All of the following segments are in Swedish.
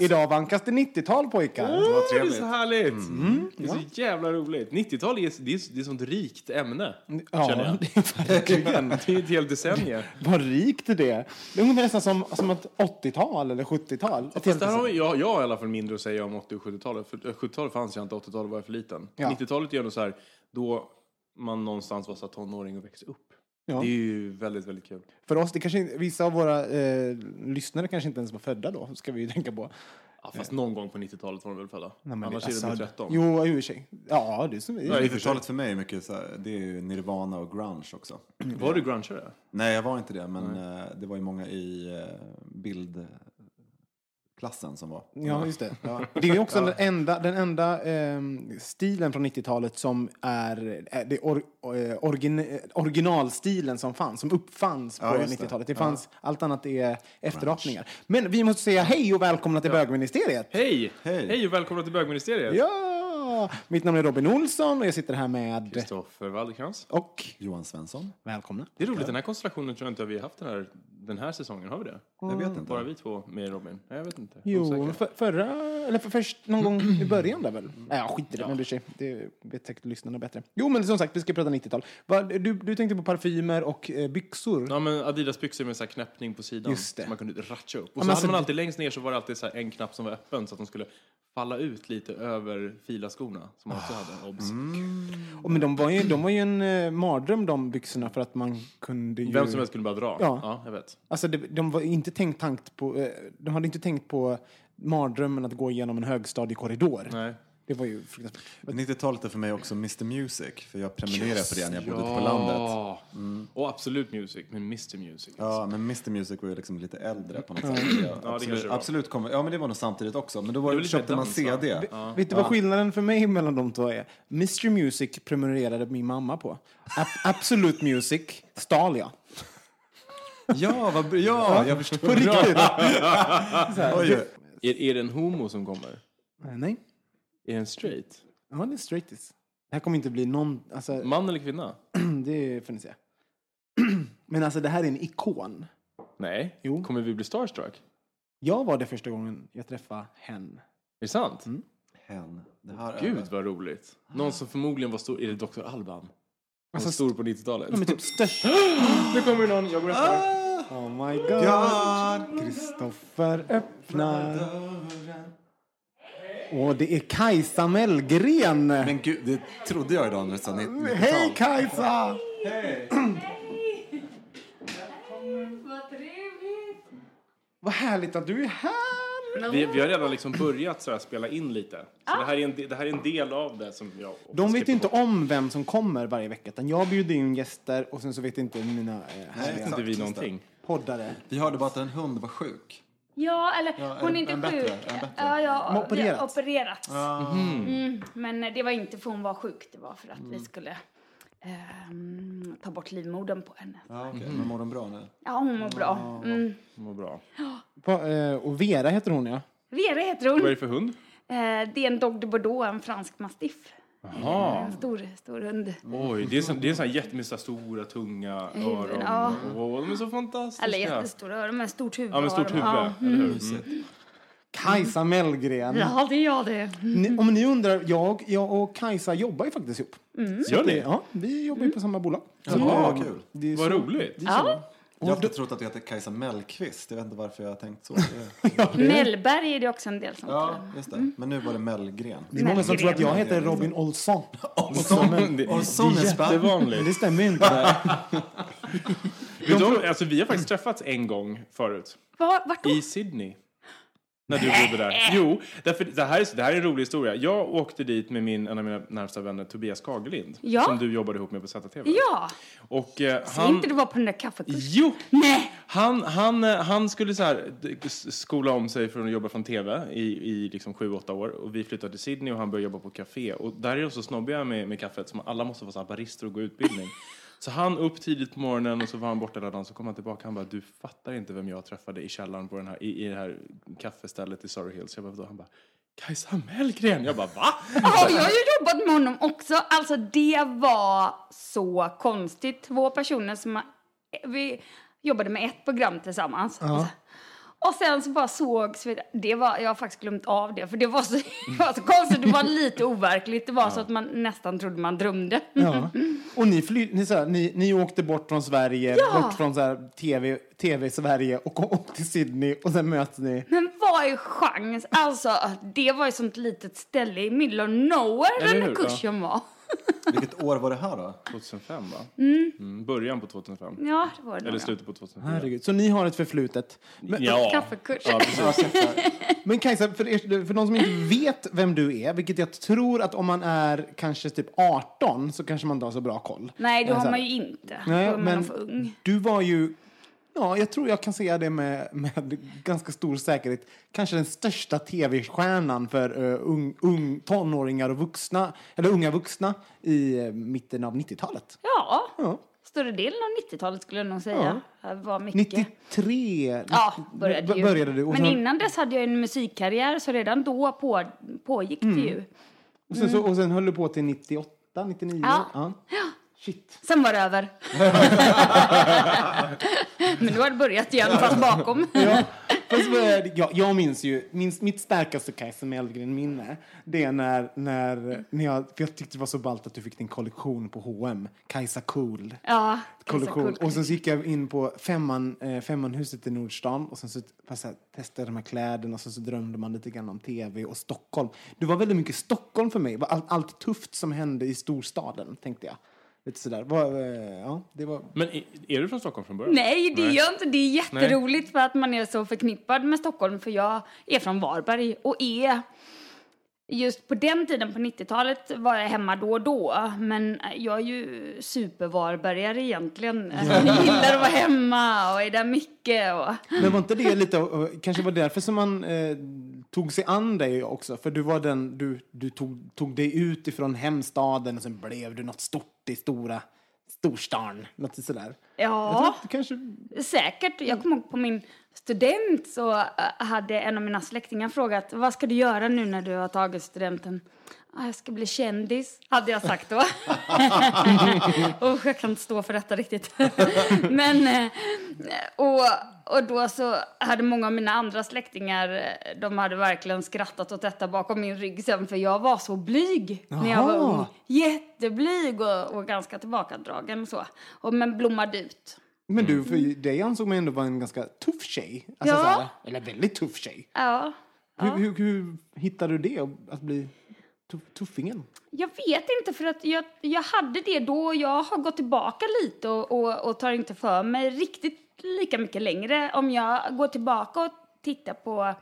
Idag vankas det 90-tal pojkar. Det var Det är så härligt! Mm, Det är så jävla roligt. 90-tal är, det är, det är sånt rikt ämne. känner Ja, jag. det är verkligen. Det är ett helt decennium. Vad rikt det är. Det är nästan som, som ett 80-tal eller 70-tal. Ett Fast helt- där har vi, jag, jag har i alla fall mindre att säga om 80 och 70-talet. För eh, 70-talet fanns jag inte, 80-talet var jag för liten. Ja. 90-talet är ändå så här, då man någonstans var så tonåring och växte upp. Ja. Det är ju väldigt, väldigt kul. För oss, det kanske, vissa av våra eh, lyssnare kanske inte ens var födda då, ska vi ju tänka på. Ja, fast någon gång på 90-talet var de väl födda? Nej, men Annars alltså, är det 13. Jo, i och för sig. Ja, det är som... Ja, i och för sig. 90-talet för mig är mycket så här, det är ju Nirvana och grunge också. Var du grungeare? Nej, jag var inte det, men eh, det var ju många i eh, bildklassen som var. Ja, just det. Det är också den enda, den enda ehm, stilen från 90-talet som är eh, det or, eh, origin, eh, originalstilen som fanns, som uppfanns på Ja, det. 90-talet. Det fanns, Allt annat är efterapningar. Men vi måste säga hej och välkomna till bögministeriet. Hej! Hej. Hej och välkomna till bögministeriet! Ja! Mitt namn är Robin Olsson och jag sitter här med... Kristoffer Wallercrantz. Och Johan Svensson? välkomna. Det är roligt, den här konstellationen tror jag inte vi har haft den här, den här säsongen. Har vi det? Jag vet inte. Bara vi två med Robin? Nej, jag vet inte. Jo, Osäker. för, förra, eller för först någon gång i början där väl? Nej, ja, skit i det, men bryr sig. Det vet säkert lyssnarna bättre. Jo, men som sagt, vi ska prata 90-tal. Vad- Du, du tänkte på parfymer och eh, byxor. Ja, men Adidas byxor med så här knäppning på sidan. Just det. Så man kunde ratcha upp. Och men så alltså hade man det- alltid längst ner så var det alltid så här en knapp som var öppen så att de skulle falla ut lite över filaskorna som man också hade. Obs. Och, men de var ju, de var ju en eh, mardröm de byxorna för att man kunde ju... Vem som helst kunde bara dra. Ja. ja jag vet. Alltså, det, de var inte tänkt tankt på... Eh, de hade inte tänkt på mardrömmen att gå igenom en högstadiekorridor. Nej. Det var ju fruktansvärt. Men 90-talet är för mig också Mr Music, för jag prenumererade på det när jag bodde ute på landet. Ja. Och Absolut Music, men Mr Music. Ja, men Mr Music var ju liksom lite äldre på något sätt. Kanske absolut, det absolut kom, ja, men det var nog samtidigt också. Men då Det var, lite köpte man dans, va? CD. Vet du vad skillnaden för mig mellan de två är? Mr Music prenumererade min mamma på. A- Absolute Music stal jag. Ja, vad, ja, jag förstår. På riktigt. Det- Är, är det en homo som kommer? Eh, Nej. Är det en straight? Ja, det är straightis. Det här kommer inte bli någon... Alltså, Man eller kvinna? det får ni se. Men alltså, det här är en ikon. Nej. Jo. Kommer vi bli starstruck? Jag var det första gången jag träffade hen. Är det sant? Hen. Det här är- Gud vad roligt. Någon som förmodligen var stor. Är det Dr. Alban? Han var Alltså, stor på 90-talet. De är typ störst. Nu kommer någon, jag går efter. Oh my god. Kristoffer öppnar. Och det är Kajsa Mellgren. Men gud, det trodde jag idag när du sa 90-tal. Hej Kajsa! Vad trevligt! Vad härligt att du är här. Vi, vi har redan liksom börjat så här spela in lite. Så det, här är en, de- det här är en del av det som jag... De vet inte om vem som kommer varje vecka. Utan jag bjuder in gäster och sen så vet inte mina eh, härliga inte vi någonting. poddare. Vi hörde bara att en hund var sjuk. Ja, eller Ja, hon en- är inte en bättre, sjuk. en bättre. Ja, ja, opererat. det- opererat. Mm, men det var inte för hon var sjuk, det var för att vi skulle ehm, ta bort livmodern på henne. Ja, okej. Men mår de bra nu? Ja, hon mår bra. Mm. Vad bra. Pa- eh, Och Vera heter hon ja. Vera heter Vad är hon. det för hund? Eh, det är en Dog de Bordeaux, en fransk mastiff. Jaha. En stor, stor hund. Oj, det är så, det är så här jätte med så här stora, tunga Huvuden, öron. ja. Åh, de är så fantastiska. Eller jättestora öron med stort huvud. Ja, med stort huvud. Ja. Hur? Mm. Kajsa Mellgren. Ja, det gör det. Ni, om ni undrar, jag, jag och Kajsa jobbar ju faktiskt ihop. Gör ni? Ja, vi jobbar ju på samma bolag. Ja, vad kul. Det är Vad roligt. det är så. Ja. Jag har alltid trott att du heter Kajsa Mellqvist. Jag vet inte varför jag har tänkt så. Det- Mellberg är det också en del som Ja, just det. Men nu var det Mellgren. Det är många som tror att jag heter Robin Olsson. Olsson. Men Olsson är det spännande. men jättevanligt. det stämmer ju inte. Vet du, om- alltså, vi har faktiskt träffats en gång förut. Var, vart då? I Sydney. När du bodde där. Jo, därför, det, här är, det här är en rolig historia. Jag åkte dit med min, en av mina närmsta vänner, Tobias Kagelind. Ja. Som du jobbade ihop med på ZTV. Ja, Och eh, säg han... inte du var på den där kaffekursen. Jo! Nej! Han, han, eh, han skulle så här, skola om sig från att jobba från tv i, i liksom sju, åtta år. Och vi flyttade till Sydney och han började jobba på café. Och där är de så snobbiga med, med kaffet som alla måste vara så här barister och gå utbildning. Så han upp tidigt på morgonen och så var han borta hela dagen. Så kom han tillbaka han bara, du fattar inte vem jag träffade i källaren på den här, i, i det här kaffestället i Surrey Hills. Jag bara, "Vadå?" han bara, Kajsa Mellgren. Jag bara, va? Ja, jag har ju jobbat med honom också. Alltså det var så konstigt. Två personer som vi jobbade med ett program tillsammans. Och, så, och sen så bara sågs vi. Det var, jag har faktiskt glömt av det, för det var så, det var så konstigt. Det var lite overkligt. Det var så att man nästan trodde man drömde. Ja. Och ni, fly, ni, så här, ni, ni åkte bort från Sverige, Ja. bort från så här, TV, TV Sverige och åkte till Sydney och sen möts ni. Men vad är chans? Alltså, det var ju sånt litet ställe i middle of nowhere den kursen var. Vilket år var det här då? 2005 va? Mm, början på 2005. Ja, det var det Eller slutet på 2004. Herregud. Så ni har ett förflutet. Men, Ja. Kaffekurs. Ja, precis. men Kajsa, för, er, för de som inte vet vem du är, vilket jag tror att om man är kanske typ 18 så kanske man inte har så bra koll. Nej, det Men har man ju inte. Nej, då är man men för ung. du var ju, ja, jag tror jag kan säga det med, med ganska stor säkerhet, kanske den största tv-stjärnan för uh, ung, ung, tonåringar och vuxna, eller unga vuxna i eh, mitten av 90-talet. Ja, Ja. större delen av 90-talet skulle jag nog säga. Det var mycket. 93 Ja, började, ju. började du. Men innan dess hade jag en musikkarriär, så redan då på, pågick Mm. det ju. och, sen, så, och sen höll du på till 98, 99? Ja. Shit. Sen var det över. Men nu har det börjat igen, fast bakom. Ja, fast, eh, jag, minns ju, minns, mitt starkaste Kajsa Mellgren-minne, det är när, när, när jag, för jag tyckte det var så ballt att du fick din kollektion på H&M Kajsa Cool. Ja, kollektion. Cool. Och sen så gick jag in på femman, eh, femmanhuset i Nordstan och sen så fast jag testade de här kläderna och sen så drömde man lite grann om tv och Stockholm. Du var väldigt mycket Stockholm för mig. Det allt, allt tufft som hände i storstaden, tänkte jag. Lite sådär. Var, eh, ja, det var... Men är, är du från Stockholm från början? Nej, det Nej. gör inte. Det är jätteroligt för att man är så förknippad med Stockholm. För jag är från Varberg och är... Just på den tiden, på 90-talet, var jag hemma då och då. Men jag är ju supervarbergare egentligen. Jag gillar att vara hemma och är där mycket. Och... Men var inte det lite, kanske var därför som man eh, tog sig an dig också? För du var den, du, du tog, tog dig ut ifrån hemstaden och sen blev du något stort i stora storstan. Något sådär. Ja, kanske... säkert. Jag kommer ihåg på min student så äh, hade en av mina släktingar frågat vad ska du göra nu när du har tagit studenten? "Ah, Jag ska bli kändis, hade jag sagt då. och jag kan inte stå för detta riktigt. Men, eh, och, och då så hade många av mina andra släktingar, eh, de hade verkligen skrattat åt detta bakom min rygg sen, för jag var så blyg när jag var ung. Jätteblyg och, och ganska tillbakadragen och så. Och, men blommade ut. Men du, för dig ansåg man ändå vara en ganska tuff tjej. Alltså Ja. såhär, eller väldigt tuff tjej. Ja. Hur, hur, hur hittade du det, att bli tuffingen? Jag vet inte, för att jag, jag hade det då och jag har gått tillbaka lite och, och, och tar inte för mig riktigt lika mycket längre. Om jag går tillbaka och tittar på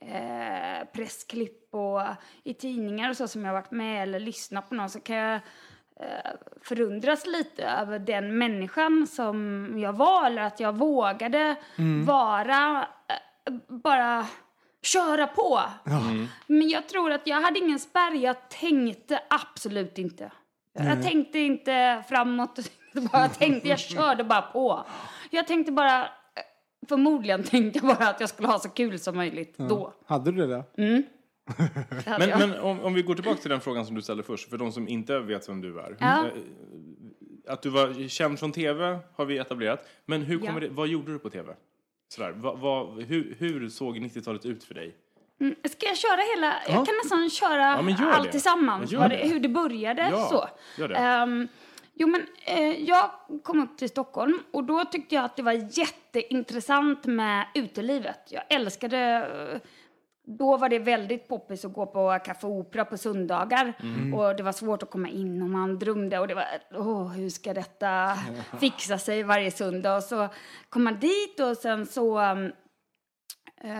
eh, pressklipp och i tidningar och så som jag varit med eller lyssnat på någon så kan jag eh, förundras lite över den människan som jag var eller att jag vågade vara eh, bara köra på. Men jag tror att jag hade ingen spärr. Jag tänkte absolut inte. Jag tänkte inte framåt. Jag tänkte, jag körde bara på. Jag tänkte bara, förmodligen tänkte jag bara att jag skulle ha så kul som möjligt då. Hade du det? Då? Mm. Det Men, men om, om vi går tillbaka till den frågan som du ställde först, för de som inte vet vem du är. Ja. Eh, Att du var känd från tv har vi etablerat. Men hur kommer Ja. det, vad gjorde du på tv? Sådär, vad, vad, hur, hur såg 90-talet ut för dig? Mm, Ska jag köra hela? Jag kan nästan köra Ja, allt det. tillsammans. Det, det. hur det började. Ja, så. Ehm, jo, men eh, jag kom upp till Stockholm och då tyckte jag att det var jätteintressant med utelivet. Jag älskade eh, då var det väldigt poppis att gå på Café Opera på söndagar. Mm. Och det var svårt att komma in och man drömde och det var, åh, hur ska detta fixa sig varje söndag? Och så kom man dit och sen så um,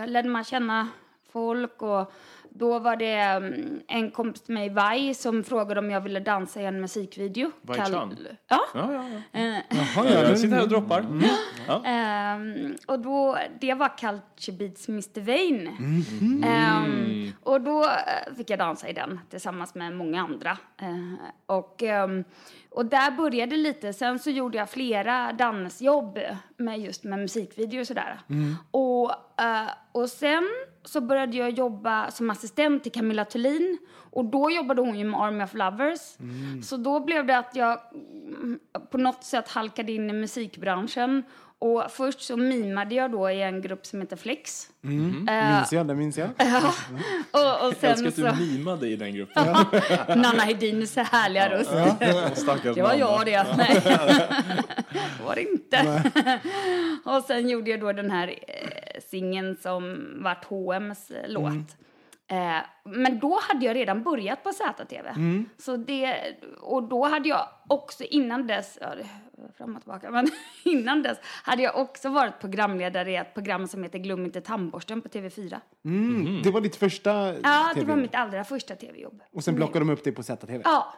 lärde man känna folk och då var det mm, en kompis till mig, Vai, som frågade om jag ville dansa i en musikvideo. Vai Kall- Chan? Ja. Ja, ja, ja. Eh, Jaha, Jag sitter här och droppar. Mm. Ehm, och då, det var Culture Beats Mr. Vain. Ehm, och då eh, fick jag dansa i den tillsammans med många andra. Eh, och, ehm, och där började lite. Sen så gjorde jag flera dansjobb med just med musikvideo och sådär. Och, eh, och sen så började jag jobba som assistent till Camilla Thulin. Och då jobbade hon ju med Army of Lovers. Så då blev det att jag mm, på något sätt halkade in i musikbranschen. Och först så mimade jag då i en grupp som heter Flex. Minns jag, det minns jag. Och, och Jag älskar sen att så... du mimade i den gruppen. Nanna Hedins härliga röst. Stackars Det var jag det. Nej. det var det inte. och sen gjorde jag då den här eh, singeln som vart H&M's låt. Eh, men då hade jag redan börjat på ZTV. Så det, och då hade jag också innan dess, ja, fram och tillbaka, men innan dess hade jag också varit programledare i ett program som heter Glöm inte tandborsten på TV4. Mm, det var ditt första Ja, det var mitt allra första TV-jobb. Och sen plockade de upp dig på ZTV. Ja,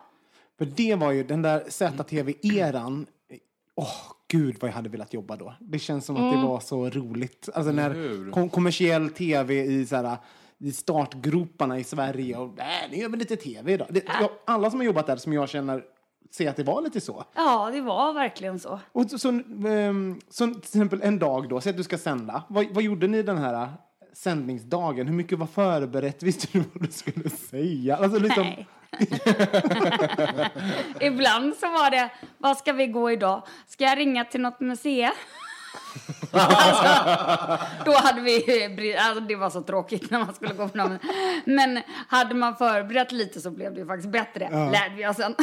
För det var ju den där ZTV-eran. Åh, gud vad jag hade velat jobba då. Det känns som att Mm. det var så roligt. Alltså när kom kommersiell tv i så här, i startgroparna i Sverige och nej, nu gör vi lite tv idag. Det, jag, alla som har jobbat där som jag känner säger att det var lite så. ja, det var verkligen så. Och så, så, ehm, så till exempel en dag då, säg att du ska sända. Vad, vad gjorde ni den här sändningsdagen? Hur mycket var förberett? Visste du vad du skulle säga? Alltså liksom, Nej. Ibland så var det, vad ska vi gå idag? Ska jag ringa till något museum? Alltså, då hade vi, alltså det var så tråkigt när man skulle gå på något. Men hade man förberett lite så blev det ju faktiskt bättre, lärde vi oss sen.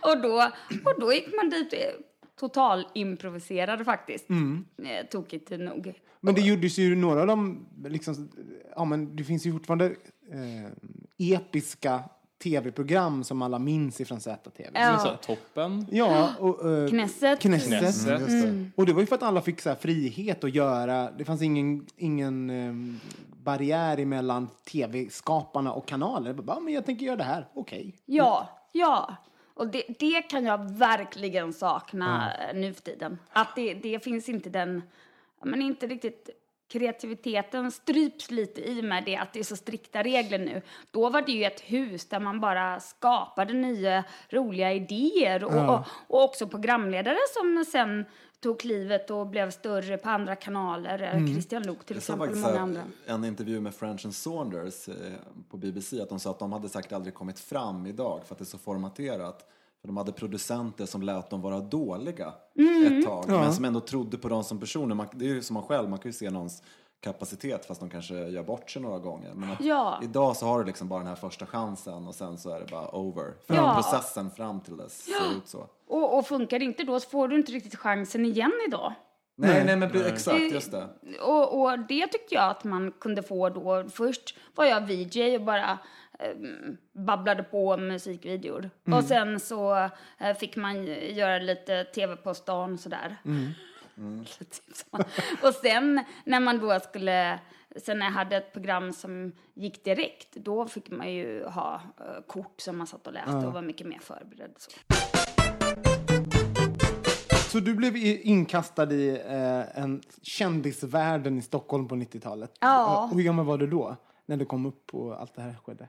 och, då, och då gick man dit eh, total improviserade faktiskt. Eh, Tokigt nog. Men det gjordes ju några av dem, liksom, ja men det finns ju fortfarande eh, episka tv-program som alla minns ifrån ZTV. Ja. Så toppen. Ja, och, eh, Knesset. Knesset. Knesset. Mm. Och det var ju för att alla fick så här frihet att göra, det fanns ingen, ingen eh, barriär emellan tv-skaparna och kanaler. Bara, men jag tänker göra det här, okej. Ja, ja. Och det, det kan jag verkligen sakna eh, nu för tiden. Att det, det finns inte den, men inte riktigt kreativiteten stryps lite i med det att det är så strikta regler nu. Då var det ju ett hus där man bara skapade nya roliga idéer och, och, och också programledare som sen tog klivet och blev större på andra kanaler. Christian Luuk till Jag såg exempel och många här andra. en intervju med French and Saunders eh, på BBC att de sa att de hade säkert aldrig kommit fram idag för att det är så formaterat. För de hade producenter som lät dem vara dåliga Mm. ett tag men som ändå trodde på dem som personer. Man, det är ju som man själv, man kan ju se någons kapacitet fast de kanske gör bort sig några gånger. Men Ja. idag så har du liksom bara den här första chansen och sen så är det bara over. För Ja. processen fram till dess ser ut så. Och, och funkar det inte då så får du inte riktigt chansen igen idag. Nej, nej, men exakt, just det. Och, och det tyckte jag att man kunde få då. Först var jag VJ och bara eh, babblade på musikvideor. Och sen så eh, fick man göra lite tv på stan sådär. Typ så. och sen när man då skulle, sen när jag hade ett program som gick direkt, då fick man ju ha eh, kort som man satt och läste och var mycket mer förberedd. Så. Så du blev inkastad i eh, en kändisvärlden i Stockholm på 90-talet. Ja. Och hur gammal var du då? När du kom upp och allt det här skedde?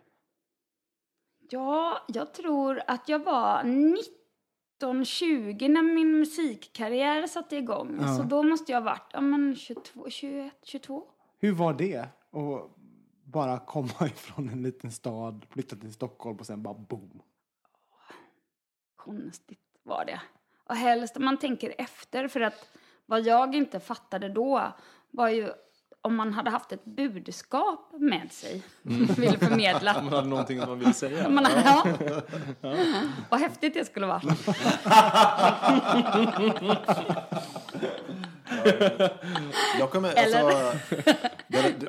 Ja, jag tror att jag var 19, 20 när min musikkarriär satte igång. Så då måste jag ha varit ja, men 22, 21, 22. Hur var det att bara komma ifrån en liten stad, flytta till Stockholm och sen bara boom. Konstigt var det. Och helst om man tänker efter, för att vad jag inte fattade då var ju om man hade haft ett budskap med sig och ville förmedla. Man hade någonting man ville säga. Man, ja. Vad häftigt det skulle vara. Jag kommer, Eller?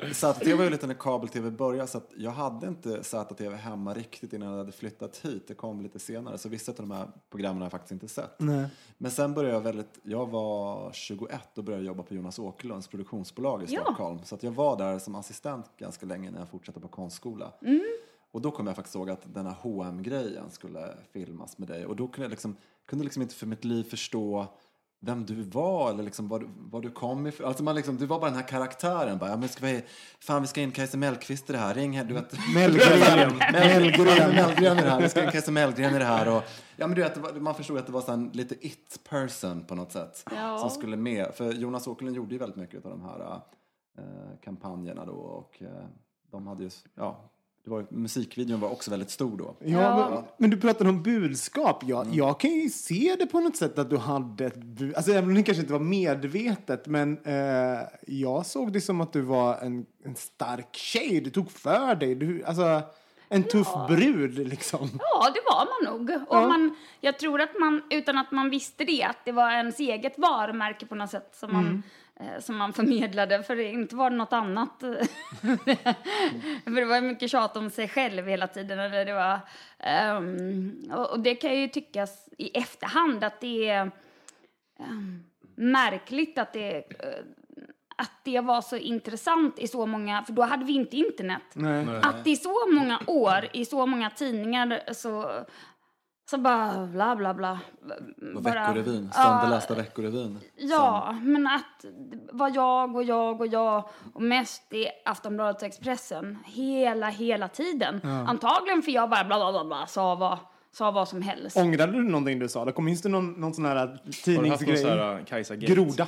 alltså, ZTV var ju lite när kabel-tv började så att jag hade inte ZTV hemma riktigt innan jag hade flyttat hit. Det kom lite senare så vissa av de här programmen har jag faktiskt inte sett. Nej. Men sen började jag väldigt, jag var 21 och började jobba på Jonas Åkerlunds produktionsbolag i Ja. Stockholm. Så att jag var där som assistent ganska länge när jag fortsatte på konstskola. Och då kom jag faktiskt ihåg att den här hm grejen skulle filmas med dig. Och då kunde jag liksom, kunde liksom inte för mitt liv förstå vem du var eller liksom var, du- var du kom ifrån. Alltså man liksom, du var bara den här karaktären. Bara, ja, men ska vi, fan vi ska in Kajsa Mellqvist i det här. Ring här, du vet. Mellgren. Mellgren. Mellgren i det här. Vi ska in Kajsa Mellgren i det här. Och, ja, men du vet, man förstod att det var så en lite it-person på något sätt. Ja. Som skulle med. För Jonas Åkerlund gjorde ju väldigt mycket av de här eh, kampanjerna då. Och eh, de hade ju, ja, det var, musikvideon var också väldigt stor då. Ja, Ja. Men, men du pratade om budskap. Jag, jag kan ju se det på något sätt att du hade ett budskap. Alltså även om det kanske inte var medvetet. Men eh, jag såg det som att du var en, en stark tjej. Du tog för dig. Du, alltså en tuff brud liksom. Ja, det var man nog. Och Ja. man, jag tror att man, utan att man visste det, att det var ens eget varumärke på något sätt som man, eh, som man förmedlade. För det inte var det något annat. för det var mycket tjat om sig själv hela tiden. Eller det var, ehm, och, det kan ju tyckas i efterhand att det är ehm, märkligt att det, eh, att det var så intressant i så många, för då hade vi inte internet. Nej. Att i så många år, i så många tidningar så, så bara bla bla bla. Och Bara- Veckorevyn, Ja, sönderlästa Veckorevyn. Ja, men att det var jag och jag och jag och mest i Aftonbladet och Expressen hela, hela tiden. Antagligen för jag bara bla bla bla, bla sa, vad, sa vad som helst. Ångrade du någonting du sa? Det minns du någon, någon sån här Har du haft någon tidningsgrej? sån här uh, Kajsa? Groda.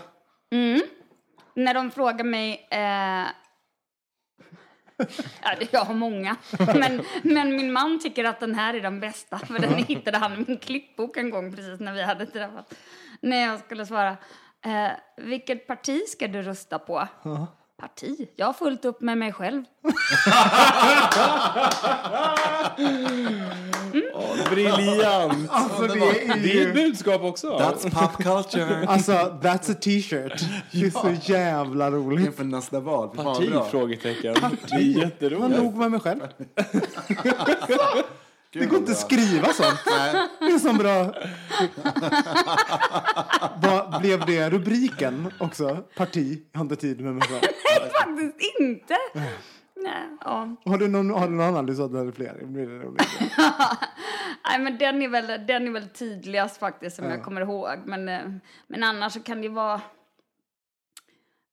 När de frågar mig... Eh, ja, det- jag har många. Men, men min man tycker att den här är den bästa. För den hittade han i min klippbok en gång precis när vi hade träffat. När jag skulle svara. Eh, vilket parti ska du rösta på? Parti? Jag har fullt upp med mig själv. Briljant! Alltså det är Det är ju... ett budskap också. That's pop culture. Alltså, that's a t-shirt. Det är så jävla roligt. Inför nästa val. Parti? Frågetecken. Det är Han jätteroligt. nog med mig själv. Gud, Det går inte att skriva sånt. Nej. Det är så bra. Vad blev det rubriken också? Parti, jag har inte tid med mig själv. Faktiskt inte. Nej, ja. Har du någon, har du någon annan du sa att du hade fler? Blir det roligt? Nej, men den är väl, den är väl tydligast faktiskt som jag kommer ihåg. Men, eh, men annars så kan det vara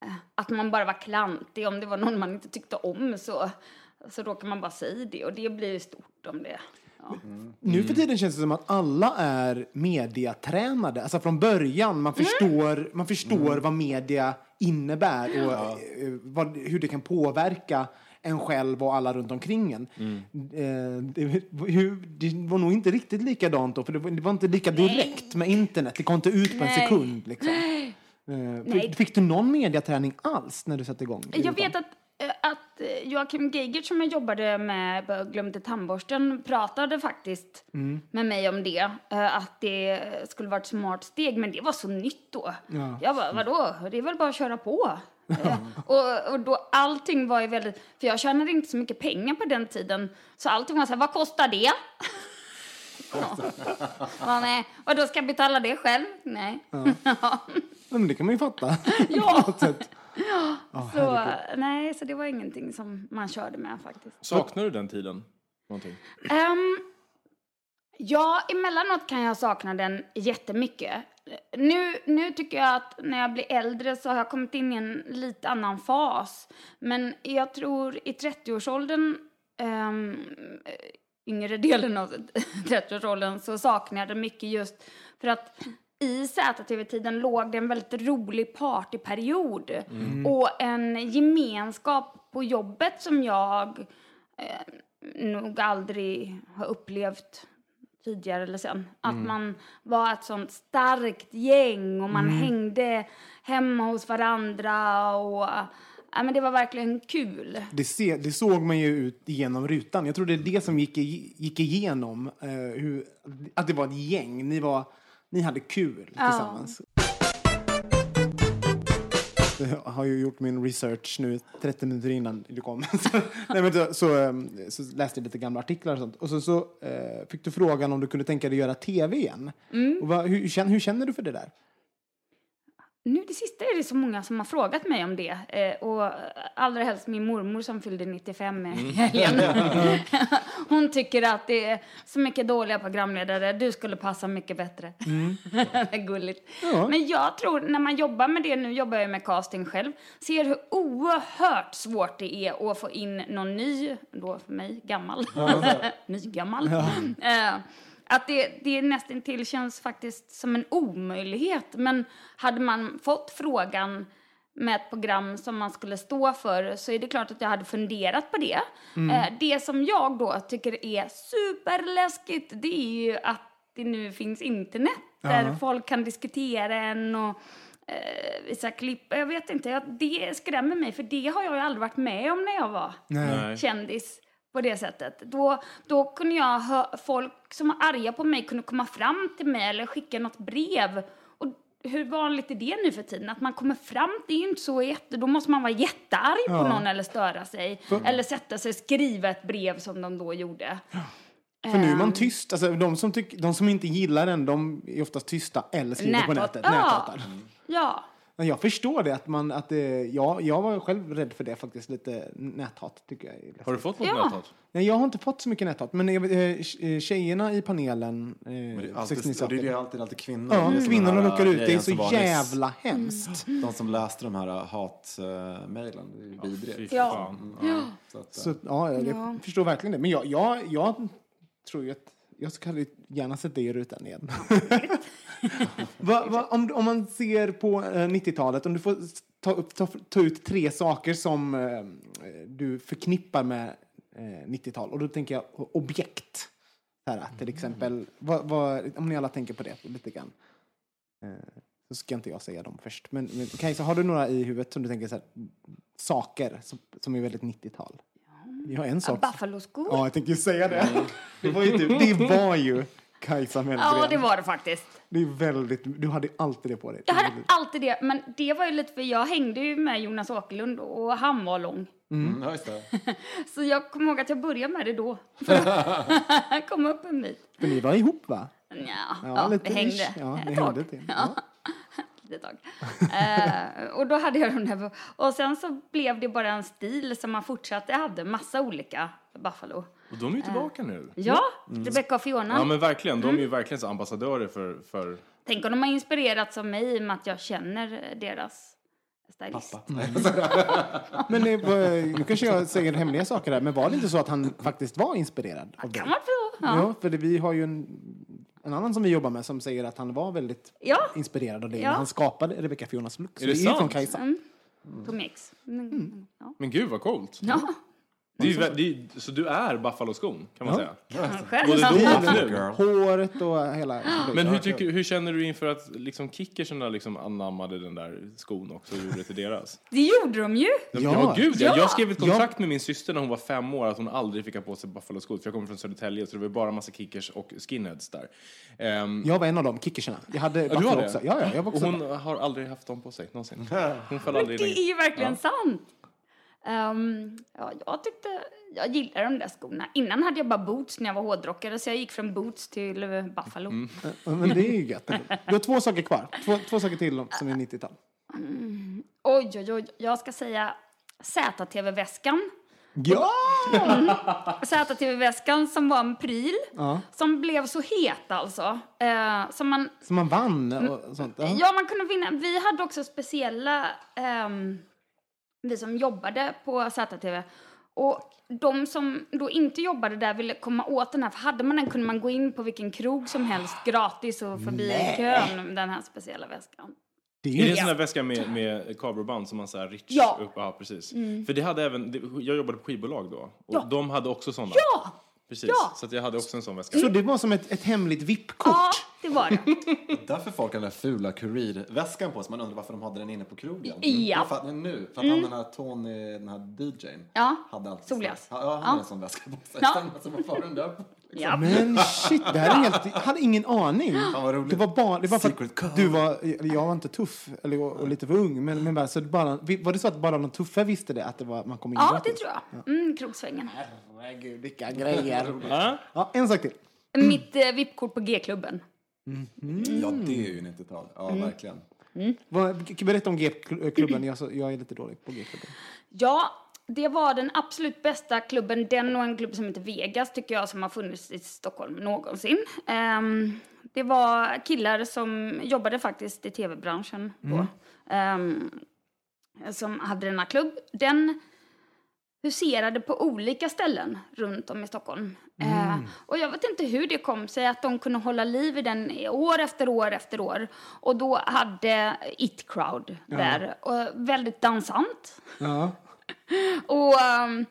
eh, att man bara var klantig. Om det var någon man inte tyckte om så, så råkar man bara säga det. Och det blir ju stort om det. Ja. Nu för tiden känns det som att alla är mediatränade. Alltså från början, man förstår, man förstår vad media innebär och eh, vad, hur det kan påverka en själv och alla runt omkring en. Eh, det, det var nog inte riktigt likadant då, för det var, det var inte lika direkt med internet. Det kom inte ut på en Nej. sekund. Liksom. Eh, Nej. fick, fick du någon mediaträning alls när du satte igång? Jag vet att, eh, att Joakim Geigert som jag jobbade med Glömde tandborsten pratade faktiskt med mig om det. Att det skulle vara ett smart steg, men det var så nytt då. Ja. Jag bara, vadå? Det är väl bara att köra på. Eh, och, och då allting var ju väldigt, för jag tjänade inte så mycket pengar på den tiden. Så allting var så här, vad kostar det? Ja. Ja, nej. Och då ska jag betala det själv? Nej. Men det kan man ju fatta. Ja. på något sätt. Så, nej, så det var ingenting som man körde med faktiskt. Saknar du den tiden? Någonting? Um, ja, emellanåt kan jag sakna den jättemycket. Nu, nu tycker jag att när jag blir äldre så har jag kommit in i en lite annan fas. Men jag tror i 30-årsåldern, um, yngre delen av 30-årsåldern, så saknar jag det mycket just för att i ZTV-tiden låg det en väldigt rolig partyperiod och en gemenskap på jobbet som jag eh, nog aldrig har upplevt tidigare eller sen. Att man var ett sånt starkt gäng och man hängde hemma hos varandra och ja, men det var verkligen kul. Det, se, det såg man ju ut genom rutan. Jag tror det är det som gick, gick igenom. Eh, hur, att det var ett gäng. Ni, var, ni hade kul tillsammans. Jag har ju gjort min research nu 30 minuter innan du kom. så, nej, men så, så, ehm, så läste jag lite gamla artiklar och sånt. Och så, så eh, fick du frågan om du kunde tänka dig göra tv igen. Och vad, hur, känner, hur känner du för det där? Nu det sista är det så många som har frågat mig om det. Eh, och allra helst min mormor som fyllde 95 i helgen. Hon tycker att det är så mycket dåliga programledare. Du skulle passa mycket bättre. är gulligt. Ja. Men jag tror när man jobbar med det, nu jobbar jag med casting själv, ser hur oerhört svårt det är att få in någon ny, då för mig gammal, nygammal. Eh, att det, det nästan till känns faktiskt som en omöjlighet. Men hade man fått frågan med ett program som man skulle stå för så är det klart att jag hade funderat på det. Eh, det som jag då tycker är superläskigt det är ju att det nu finns internet där folk kan diskutera en och eh, visa klipp. Jag vet inte, det skrämmer mig för det har jag ju aldrig varit med om när jag var Nej. kändis på det sättet. Då, då kunde jag hö- folk som var arga på mig kunde komma fram till mig eller skicka något brev. Och hur vanligt är det nu för tiden? Att man kommer fram, det är ju inte så jätte... Då måste man vara jättearg på någon eller störa sig. Eller sätta sig och skriva ett brev som de då gjorde. För nu är man Ehm. tyst. Alltså, de, som tyck, de som inte gillar den, de är oftast tysta eller skriver på Näthat. nätet. Ja. Näthatar. Ja. Men jag förstår det. Att man, att det ja, jag var själv rädd för det faktiskt. Lite näthat tycker jag. Har du fått något Ja. näthat? Nej, jag har inte fått så mycket näthat. Men eh, tje- tjejerna i panelen, eh, Men det är 69 alltid, det är ju alltid, alltid kvinnor. Ja, Det kvinnorna råkar ut. Det är så var nyss. jävla hemskt. De som läste de här hatmejlen, det är ju vidrigt. Ja. fan. Ja, så att, Så, ja, jag Ja. förstår verkligen det. Men jag, jag, jag tror ju att jag skulle gärna sätta i rutan igen. va, va, om, om man ser på eh, 90-talet, om du får ta, upp, ta, ta ut tre saker som eh, du förknippar med eh, 90-tal. Och då tänker jag objekt. Här, till exempel, vad, om ni alla tänker på det lite grann. Eh, så ska inte jag säga dem först. Men, men Kajsa, har du några i huvudet som du tänker så här, saker som, som är väldigt 90-tal? Vi har en sak. Buffalo-skor. Ja, jag tänkte ju säga det. Det var ju, du, det var ju Kajsa Mellgren. Ja, det var det faktiskt. Det är väldigt, du hade alltid det på dig. Jag hade alltid det, men det var ju lite för jag hängde ju med Jonas Åkerlund och han var lång. mm, ja, det. Så jag kommer ihåg att jag började med det då. Att komma upp en bit. För ni var ihop va? Ja, ja, lite det hängde ish. Ja, det hängde till. Ja. Ett tag. eh, och då hade jag de där. Och sen så blev det bara en stil som man fortsatte. Jag hade massa olika Buffalo. Och de är ju tillbaka nu. Ja, Rebecca och Fiona. Ja men verkligen, de är Mm. ju verkligen så ambassadörer för, för Tänk om de har inspirerats av mig i och med att jag känner deras stylist. Pappa. Men det var, nu kanske jag säger hemliga saker här, men var det inte så att han faktiskt var inspirerad av dig? Kan man få? Ja. Ja, för det, vi har ju en, en annan som vi jobbar med som säger att han var väldigt Ja. inspirerad av dig Ja. när han skapade Rebecca Fionas look. Är det det är sant? från Kajsa. Mm. På mix. Mm. Ja. Men gud vad coolt. Ja, Det är ju, vä- det är, ju- så du är Buffalo-skon kan man Ja. säga? själv. Både då och nu. Håret och hela... Men hur, tycker, hur känner du inför att liksom kickerserna liksom anammade den där skon också och gjorde det till deras? Det gjorde de ju. Ja, Ja. gud ja. Ja. Jag skrev ett kontrakt med min syster när hon var fem år att hon aldrig fick ha på sig Buffalo-skor. För jag kommer från Södertälje så det var bara massa kickers och skinheads där. Ehm, Jag var en av dem, kickerserna. Jag hade du Buffalo också. Ja, ja, jag var och också hon har aldrig haft dem på sig någonsin. Hon föll Men aldrig det är ju verkligen sant. Ehm, ja, jag tyckte, jag gillade de där skorna. Innan hade jag bara boots när jag var hårdrockare så jag gick från boots till eh, Buffalo. Ja, Men det är ju gött. Du har två saker kvar. Två, två saker till som är 90-tal. Oj, oj, oj, jag ska säga ZTV-väskan. Ja! ZTV-väskan som var en pryl. ja! Som blev så het alltså. Eh, som man, Som man vann och sånt. Ja. ja, man kunde vinna. Vi hade också speciella, ehm, vi som jobbade på ZTV. Och de som då inte jobbade där ville komma åt den här, för hade man den kunde man gå in på vilken krog som helst gratis och förbi kön med den här speciella väskan. Det är Är det en sån där väska med, med kabelband som man så här rich Ja. upp? Ja, precis. För det hade även, jag jobbade på skivbolag då. Och Ja. de hade också sådana. Ja! Precis. Ja. Så att jag hade också en sån väska. Så det var som ett, ett hemligt VIP-kort? Ja, det var det. Därför folk har den där fula kurirväskan på sig. Man undrar varför de hade den inne på krogen. Ja. Mm. För att, nu, för att han den här Tony, den här DJn. Ja. Hade alltid Solglas. Ja, han Ja. hade en sån väska på sig. Ja. Stämmer, Så varför har den där på? Liksom. Ja. Men shit, det här är helt... Jag hade ingen aning. vad roligt. Det var bara, det var för att du var, jag var inte tuff eller, och, och lite för ung. Men, men bara, så bara, var det så att bara de tuffa visste det, att det var, man kom in Ja, gratis? det tror jag. Mm, krogsvängen. Herregud, vilka grejer. Ja. Ja, en sak till. Mitt eh, VIP-kort på G-klubben. Ja, det är ju 90-tal. Ja, Mm. verkligen. Vad- Berätta om G-klubben. Jag, är lite dålig på G-klubben. Ja, det var den absolut bästa klubben. Den och en klubb som heter Vegas tycker jag som har funnits i Stockholm någonsin. Ehm, det var killar som jobbade faktiskt i tv-branschen då. Ehm, som hade denna klubb. Den huserade på olika ställen runt om i Stockholm. Eh, och jag vet inte hur det kom sig att de kunde hålla liv i den år efter år efter år. Och då hade It Crowd där. Och väldigt dansant. Ja. Och ehm,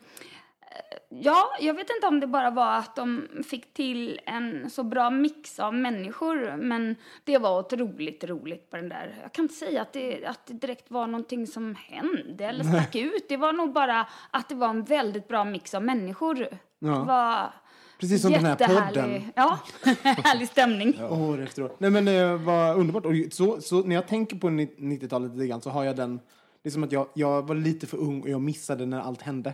ja, jag vet inte om det bara var att de fick till en så bra mix av människor, men det var otroligt roligt på den där. Jag kan inte säga att det, att det direkt var någonting som hände eller stack ut. Det var nog bara att det var en väldigt bra mix av människor. Det var Precis som den här podden. Ja, härlig stämning. År efter år. Nej men det var underbart. Och så, så när jag tänker på 90-talet lite grann så har jag den... Det är som att jag, jag var lite för ung och jag missade när allt hände.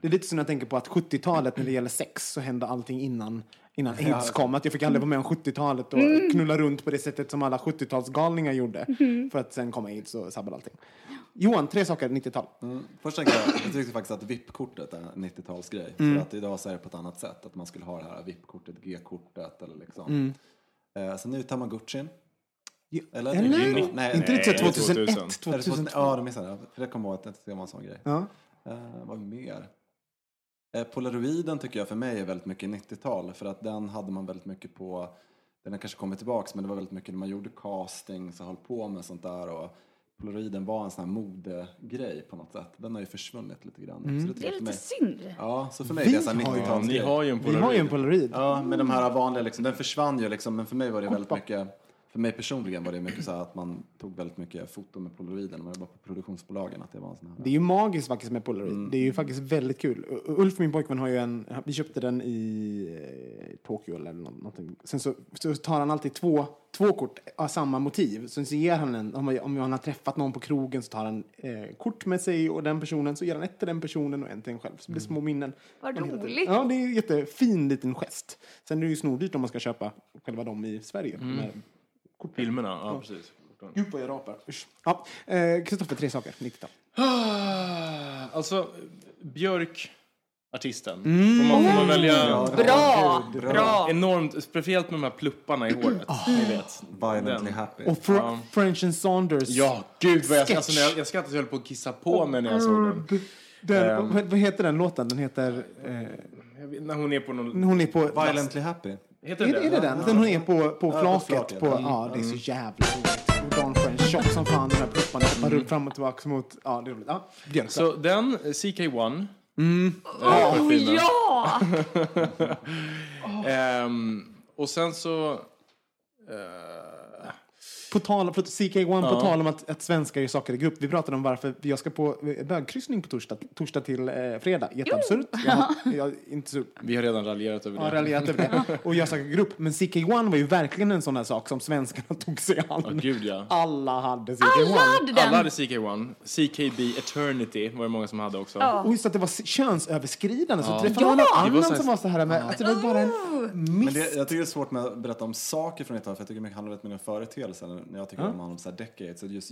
Det är lite som när jag tänker på att 70-talet när det gäller sex så hände allting innan, innan aids kom. Att jag fick aldrig vara med om 70-talet och knulla runt på det sättet som alla 70-talsgalningar gjorde. För att sen kom aids och sabbade allting. Johan, tre saker 90-tal. Mm. Först tänker jag, jag tyckte faktiskt att VIP-kortet är en 90-talsgrej. Mm. För att idag så är det på ett annat sätt. Att man skulle ha det här VIP-kortet, G-kortet eller liksom. Mm. Eh, sen är det Tamagotchin. Ja, Eller? eller? Nej, nej, inte nej, 2001, 2000. Är det 2000? 2002? Ja, det missade jag. För det kommer ihåg att det var en sån grej. Ja. Eh, vad mer? Eh, Polaroiden tycker jag för mig är väldigt mycket 90-tal. För att den hade man väldigt mycket på, den har kanske kommit tillbaks, men det var väldigt mycket när man gjorde castings och höll på med sånt där. Och Polaroiden var en sån här modegrej på något sätt. Den har ju försvunnit lite grann. Så det, Det är lite mig, synd. ja, så för mig är det så här Vi har ju- 90-talsgrej. Ni har ju en Vi har ju en Polaroid. Ja, men de här vanliga, liksom, den försvann ju liksom, men för mig var det väldigt mycket, för mig personligen var det mycket så här att man tog väldigt mycket foton med polaroiden man jobbade på produktionsbolagen. Att det var en sån här... Det är ju magiskt faktiskt med Polaroid. Det är ju faktiskt väldigt kul. Ulf, min pojkvän, har ju en... Vi köpte den i eh, Tokyo eller nå- någonting. Sen så, så tar han alltid två, två kort av samma motiv. Sen så ger han en... Om, han har träffat någon på krogen så tar han eh, kort med sig och den personen. Så ger han ett till den personen och en till en själv. Så det blir små minnen. Vad roligt. Ja, det är en jättefin liten gest. Sen är det ju snordyrt om man ska köpa själva dem i Sverige. Korten. Filmerna, ja precis. Gud vad jag rapar. Usch. Ja, eh, Kristoffer, tre saker. 90-tal. Alltså, Björk, artisten. Får, man, får man välja Bra, bra. enormt, speciellt med de här plupparna i håret. Ni vet. Violently Den. happy. Och Fr- French and Saunders. Ja, gud vad jag, alltså, när jag, jag skrattade så jag höll på att kissa på mig när jag såg den. Den, Ehm. vad, heter den låten? Den heter... Eh, när hon är på någon... hon är på... Violently happy. Heter Är, den det- är det den? Den hon är på, på flaket. flaket, På, ja. ja, det är så jävla roligt. French, tjock som fan, de här plupparna hoppar runt fram och tillbaka mot... Ja, det är roligt. Ja, Björk. Så den, CK1. Oh, ja! Ehm, och sen så... eh, På tal, för CK1, på tal om att, att svenskar gör saker i grupp. Vi pratade om varför jag ska på eh, bögkryssning på torsdag, torsdag till eh, fredag. Jätteabsurt. Jag, har- jag, har inte så vi har redan raljerat över Ja, det. raljerat över det. Och jag söker grupp. Men CK1 var ju verkligen en sån här sak som svenskarna tog sig an. Ja, gud ja. Alla hade CK1. Alla hade den. Alla hade CK1. CKB Eternity var det många som hade också. Ja. Och just att det var könsöverskridande. Så träffade Ja! man någon Det var annan som var så här med, att det var bara en Men miss. det, jag tycker det är svårt med att berätta om saker från 90-talet för jag tycker det handlar mycket om företeelser. När jag tycker om, om så här decades. Så just,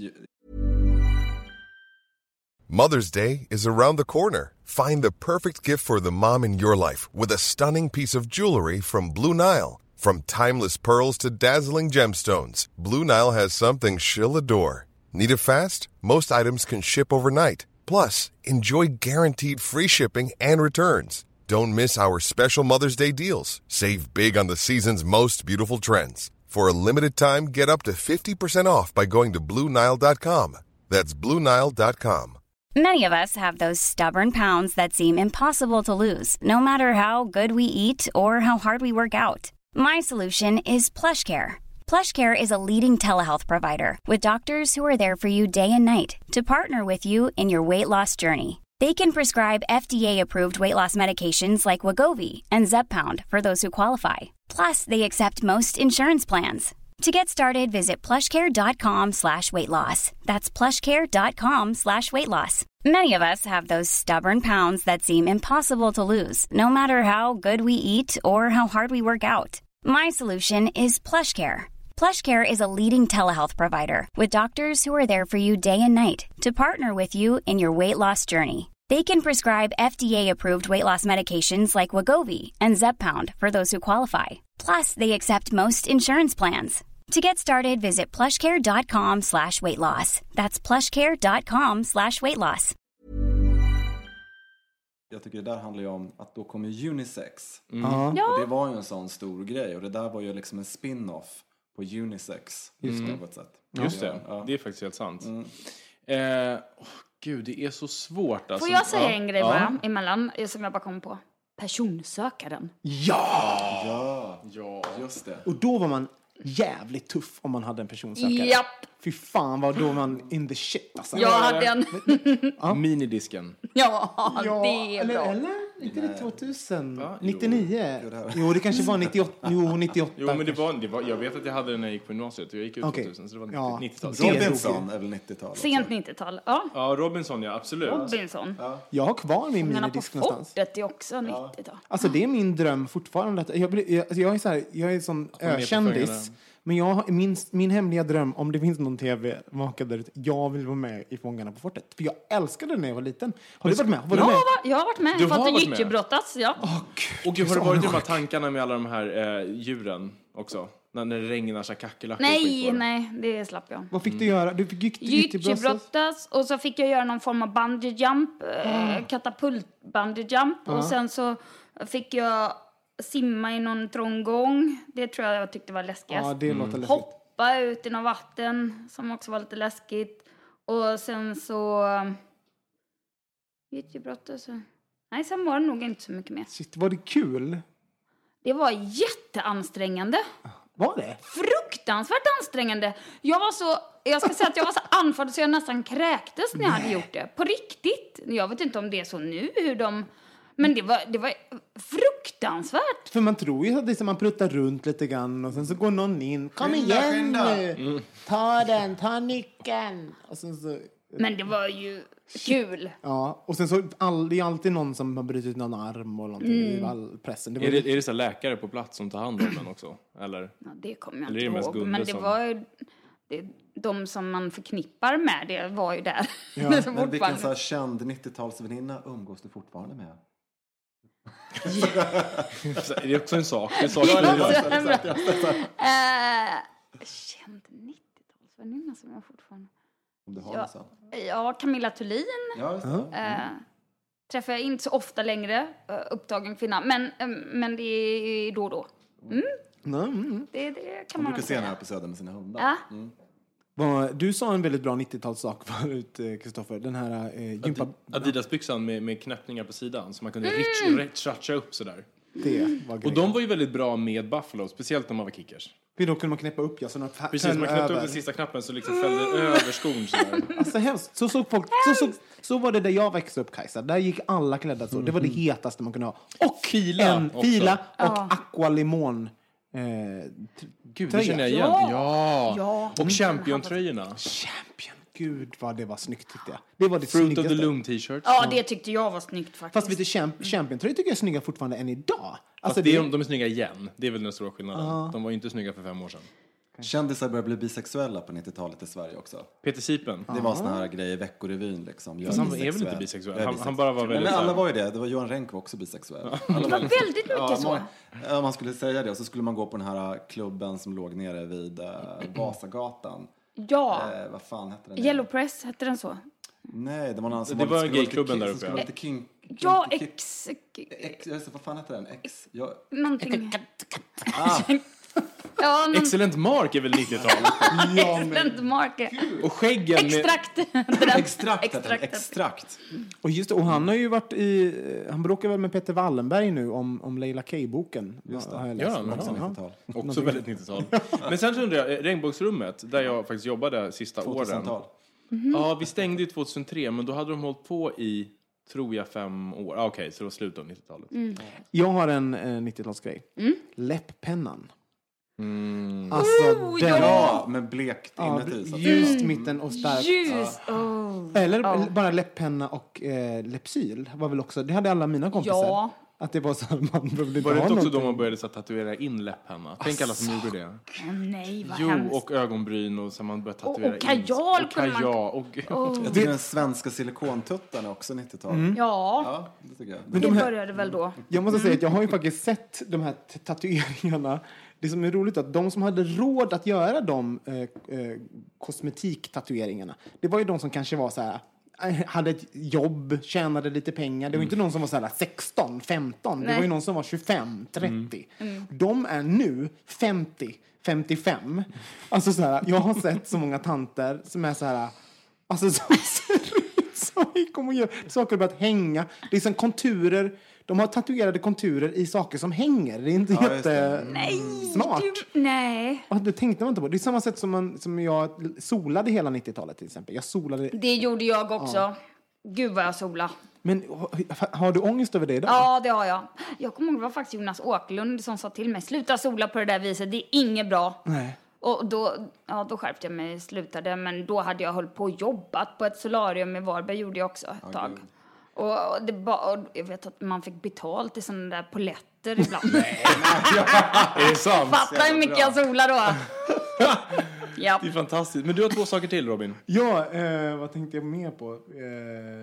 Mother's Day is around the corner. Find the perfect gift for the mom in your life with a stunning piece of jewelry from Blue Nile. From timeless pearls to dazzling gemstones, Blue Nile has something she'll adore. Need it fast? Most items can ship overnight. Plus, enjoy guaranteed free shipping and returns. Don't miss our special Mother's Day deals. Save big on the season's most beautiful trends. For a limited time, get up to 50% off by going to BlueNile.com. That's BlueNile.com. Many of us have those stubborn pounds that seem impossible to lose, no matter how good we eat or how hard we work out. My solution is PlushCare. PlushCare is a leading telehealth provider with doctors who are there for you day and night to partner with you in your weight loss journey. They can prescribe FDA-approved weight loss medications like Wagovi and Zepbound for those who qualify. Plus, they accept most insurance plans. To get started, visit plushcare.com slash weight loss. That's plushcare.com slash weight loss. Many of us have those stubborn pounds that seem impossible to lose, no matter how good we eat or how hard we work out. My solution is PlushCare. PlushCare is a leading telehealth provider with doctors who are there for you day and night to partner with you in your weight loss journey. They can prescribe FDA-approved weight loss medications like Wagovi and Zepbound for those who qualify. Plus, they accept most insurance plans. To get started, visit plushcare.com slash weight loss. That's plushcare.com slash weight loss. Jag tycker det där handlar ju om att då kommer ju unisex. Mm. Ja. Och det var ju en sån stor grej och det där var ju liksom en spin-off på unisex. Just på något sätt. Just det, Ja. Mm. det är faktiskt helt sant. Eh, åh, gud, det är så svårt alltså. Får jag säga Ja. en grej Ja. bara emellan, eh, som jag bara kom på? Personsökaren. Ja! Ja, Ja. just det. Och då var man jävligt tuff om man hade en personsökare. Japp, Fy fan vad då man in the shit alltså. jag hade en. Minidisken. Ja, Ja, det är eller, bra. eller? Inte det 2000? Va? Jo. 99? Jo, det kanske var 98. Jo, 98. Jo, men det var, det var, jag vet att jag hade den när jag gick på gymnasiet. Jag gick ut Okej. 2000, så det var Ja. 90-talet. Det är Robinson väl 90-tal också? Sent 90-tal. Ja, Ja, Robinson ja, absolut. Robinson. Jag har kvar min minidisk någonstans. fortet är också 90-tal. Alltså det är min dröm fortfarande. Jag, blir- jag, jag är så här, jag är sån ökändis. Men jag, min, min hemliga dröm, om det finns någon tv-makare där ute, jag vill vara med i Fångarna på fortet. För jag älskade det när jag var liten. Har du varit med? Var du Jag med? har, va- jag har varit med. Du Jag har varit med? gyttjebrottas. Ja. Och gud, har du varit i de här tankarna med alla de här eh, djuren också? När, när det regnar så här kackerlackor Nej, nej, det slapp jag. Vad fick du göra? Du fick gytt- gyttjebrottas? Och så fick jag göra någon form av bungee jump, eh, katapult bungee jump och sen så fick jag simma i någon trång gång. Det tror jag jag tyckte var läskigast. Ja, det låter läskigt. Hoppa ut i något vatten som också var lite läskigt. Och sen så... eh, Gyttjebrottas. och- Nej, sen var det nog inte så mycket mer. Shit, var det kul? Det var jätteansträngande. Var det? fruktansvärt ansträngande. Jag var så, jag ska säga att jag var så andfådd så jag nästan kräktes när jag hade gjort det. På riktigt. Jag vet inte om det är så nu hur de, men det var, det var fruktansvärt. För man tror ju att det är som man pruttar runt lite grann och sen så går någon in. Kom Skynda, igen skynda." nu! Ta den, ta nyckeln! Och sen så... Men det var ju kul. Ja, och sen så all, det är alltid någon som har brutit någon arm och någonting i all pressen. Det var Är det, är det så läkare på plats som tar hand om den också? Eller? Ja, det kommer jag inte ihåg. Men det som- var ju, det, de som man förknippar med det var ju där. Ja, Men vilken så här känd 90-talsväninna umgås du fortfarande med? Alltså, är det också en sak? Det är en sak Ja, för det dig. är bra. Eh, Känd 90-talsväninna som jag fortfarande... Om du har Ja. Ja, Camilla Thulin. Ja, just det. Eh, träffar jag inte så ofta längre, eh, upptagen kvinna. Men, eh, men det är då och då. Mm, mm. Det, det kan Man man brukar väl se henne säga. här på Söder med sina hundar. Ja. Vad- Du sa en väldigt bra 90-talssak förut, eh, Kristoffer. Den här eh, gympa... Adidas-byxan med, med knäppningar på sidan så man kunde Mm. mm. retchatcha upp sådär. Det var Och de var ju väldigt bra med Buffalo, speciellt när man var kickers. För då kunde man knäppa upp, ja, så fa- Precis, man knäppte upp den sista knappen så liksom fällde det över skon sådär. Alltså hemskt. Så, såg folk, så, såg, så var det där jag växte upp, Kajsa. Där gick alla klädda så. Det var det hetaste man kunde ha. Och Fila en fila och Ja. aqua limon. Eh, Gud, det känner jag igen. Ja. Ja! Ja. Och Champion-tröjorna. champion. Gud vad det var snyggt tyckte jag. Det var det Fruit of snyggaste. the Loom t-shirts. Ja, det tyckte jag var snyggt faktiskt. Fast vet du, champ, champion-tröjor tycker jag är snygga fortfarande än idag. Fast Alltså, det det, är, de är snygga igen. Det är väl den stora skillnaden. De var inte snygga för fem år sedan. Kändisar började bli bisexuella på 90-talet i Sverige också. Peter Sipen. Det var såna här grejer i Veckorevyn liksom. Jag Fast han är bisexuell. väl inte bisexuell? Är Han- han bara var väldigt Men alla var ju det. Det var Johan Renck var också bisexuell. Alla Det var väldigt mycket Ja, så. man, man skulle säga det. Och så skulle man gå på den här klubben som låg nere vid uh, Vasagatan. Ja. Eh, vad fan hette den? Yellow Press, hette den så? Nej, det var någon som Det var, gayklubben där som uppe, vara lite kink, Ja, ex... Ex, jag vet inte, vad fan heter den? Ex? Jag, Någonting. ah, Ja, någon Excellent Mark är väl 90-tal? Ja, men, excellent marker. Och skäggen med... Extrakt. extrakt. Extrakt. och just det, och han har ju varit i, han bråkar väl med Peter Wallenberg nu om, om Leila K-boken. Just det. Har jag han? Också Jaha. 90-tal. Också väldigt 90-tal. Men sen så undrar jag, eh, Regnbågsrummet, där jag faktiskt jobbade sista åren. 2000-tal. Ja, vi stängde ju 2003, men då hade de hållit på i, tror jag, fem år. Ah, Okej, så det var slutet av 90-talet. Jag har en eh, 90-talsgrej. Läpppennan. Mm. Alltså den. Ja, med blekt Ja, inuti. så att- ljust mitten och starkt. Ljus. Oh. Eller Ja. bara läpppenna och eh, läppsyl. Var väl också, det hade alla mina kompisar. Ja. Att det var så man behövde Var det inte också då man började så tatuera in läpppenna? Tänk alla som gjorde det. Åh, nej, vad Jo, hemskt. och ögonbryn och så man började Och- tatuera och kajal in. Och kunde man- kajal. Och, Jag tycker den svenska silikontuttan är också 90-tal. Ja, Ja, det tycker jag. Men det de här- började väl då. Jag måste säga att jag har ju faktiskt sett de här tatueringarna. Det som är roligt är att de som hade råd att göra de eh, eh, kosmetiktatueringarna, det var ju de som kanske var så här eh, hade ett jobb, tjänade lite pengar. Det var inte någon som var så här 16, 15. Det Nej. var ju någon som var 25, 30. De är nu 50, 55. Alltså så här, jag har sett så många tanter som är så här, alltså som ser ut som vi kommer att göra. Saker har börjat hänga. Det är som konturer. De har tatuerade konturer i saker som hänger. Det är inte Ja, jättesmart. Du, nej, Ja, det tänkte man inte på. Det är samma sätt som, man, som jag solade hela 90-talet till exempel. Jag solade. det gjorde jag också. Gud vad jag sola. Men har, du ångest över det idag? Ja, det har jag. Jag kommer ihåg det var faktiskt Jonas Åkerlund som sa till mig, sluta sola på det där viset, det är inget bra. Nej. Och då, ja, då skärpte jag mig, slutade, men då hade jag hållit på och jobbat på ett solarium i Varberg, gjorde jag också ett tag. gud. Och, och det ba, och jag vet att man fick betalt i sådana där poletter ibland. är det sant? Fatta hur mycket jag solar då! ja. Det är fantastiskt. Men du har två saker till Robin. Ja, eh, vad tänkte jag mer på? Eh,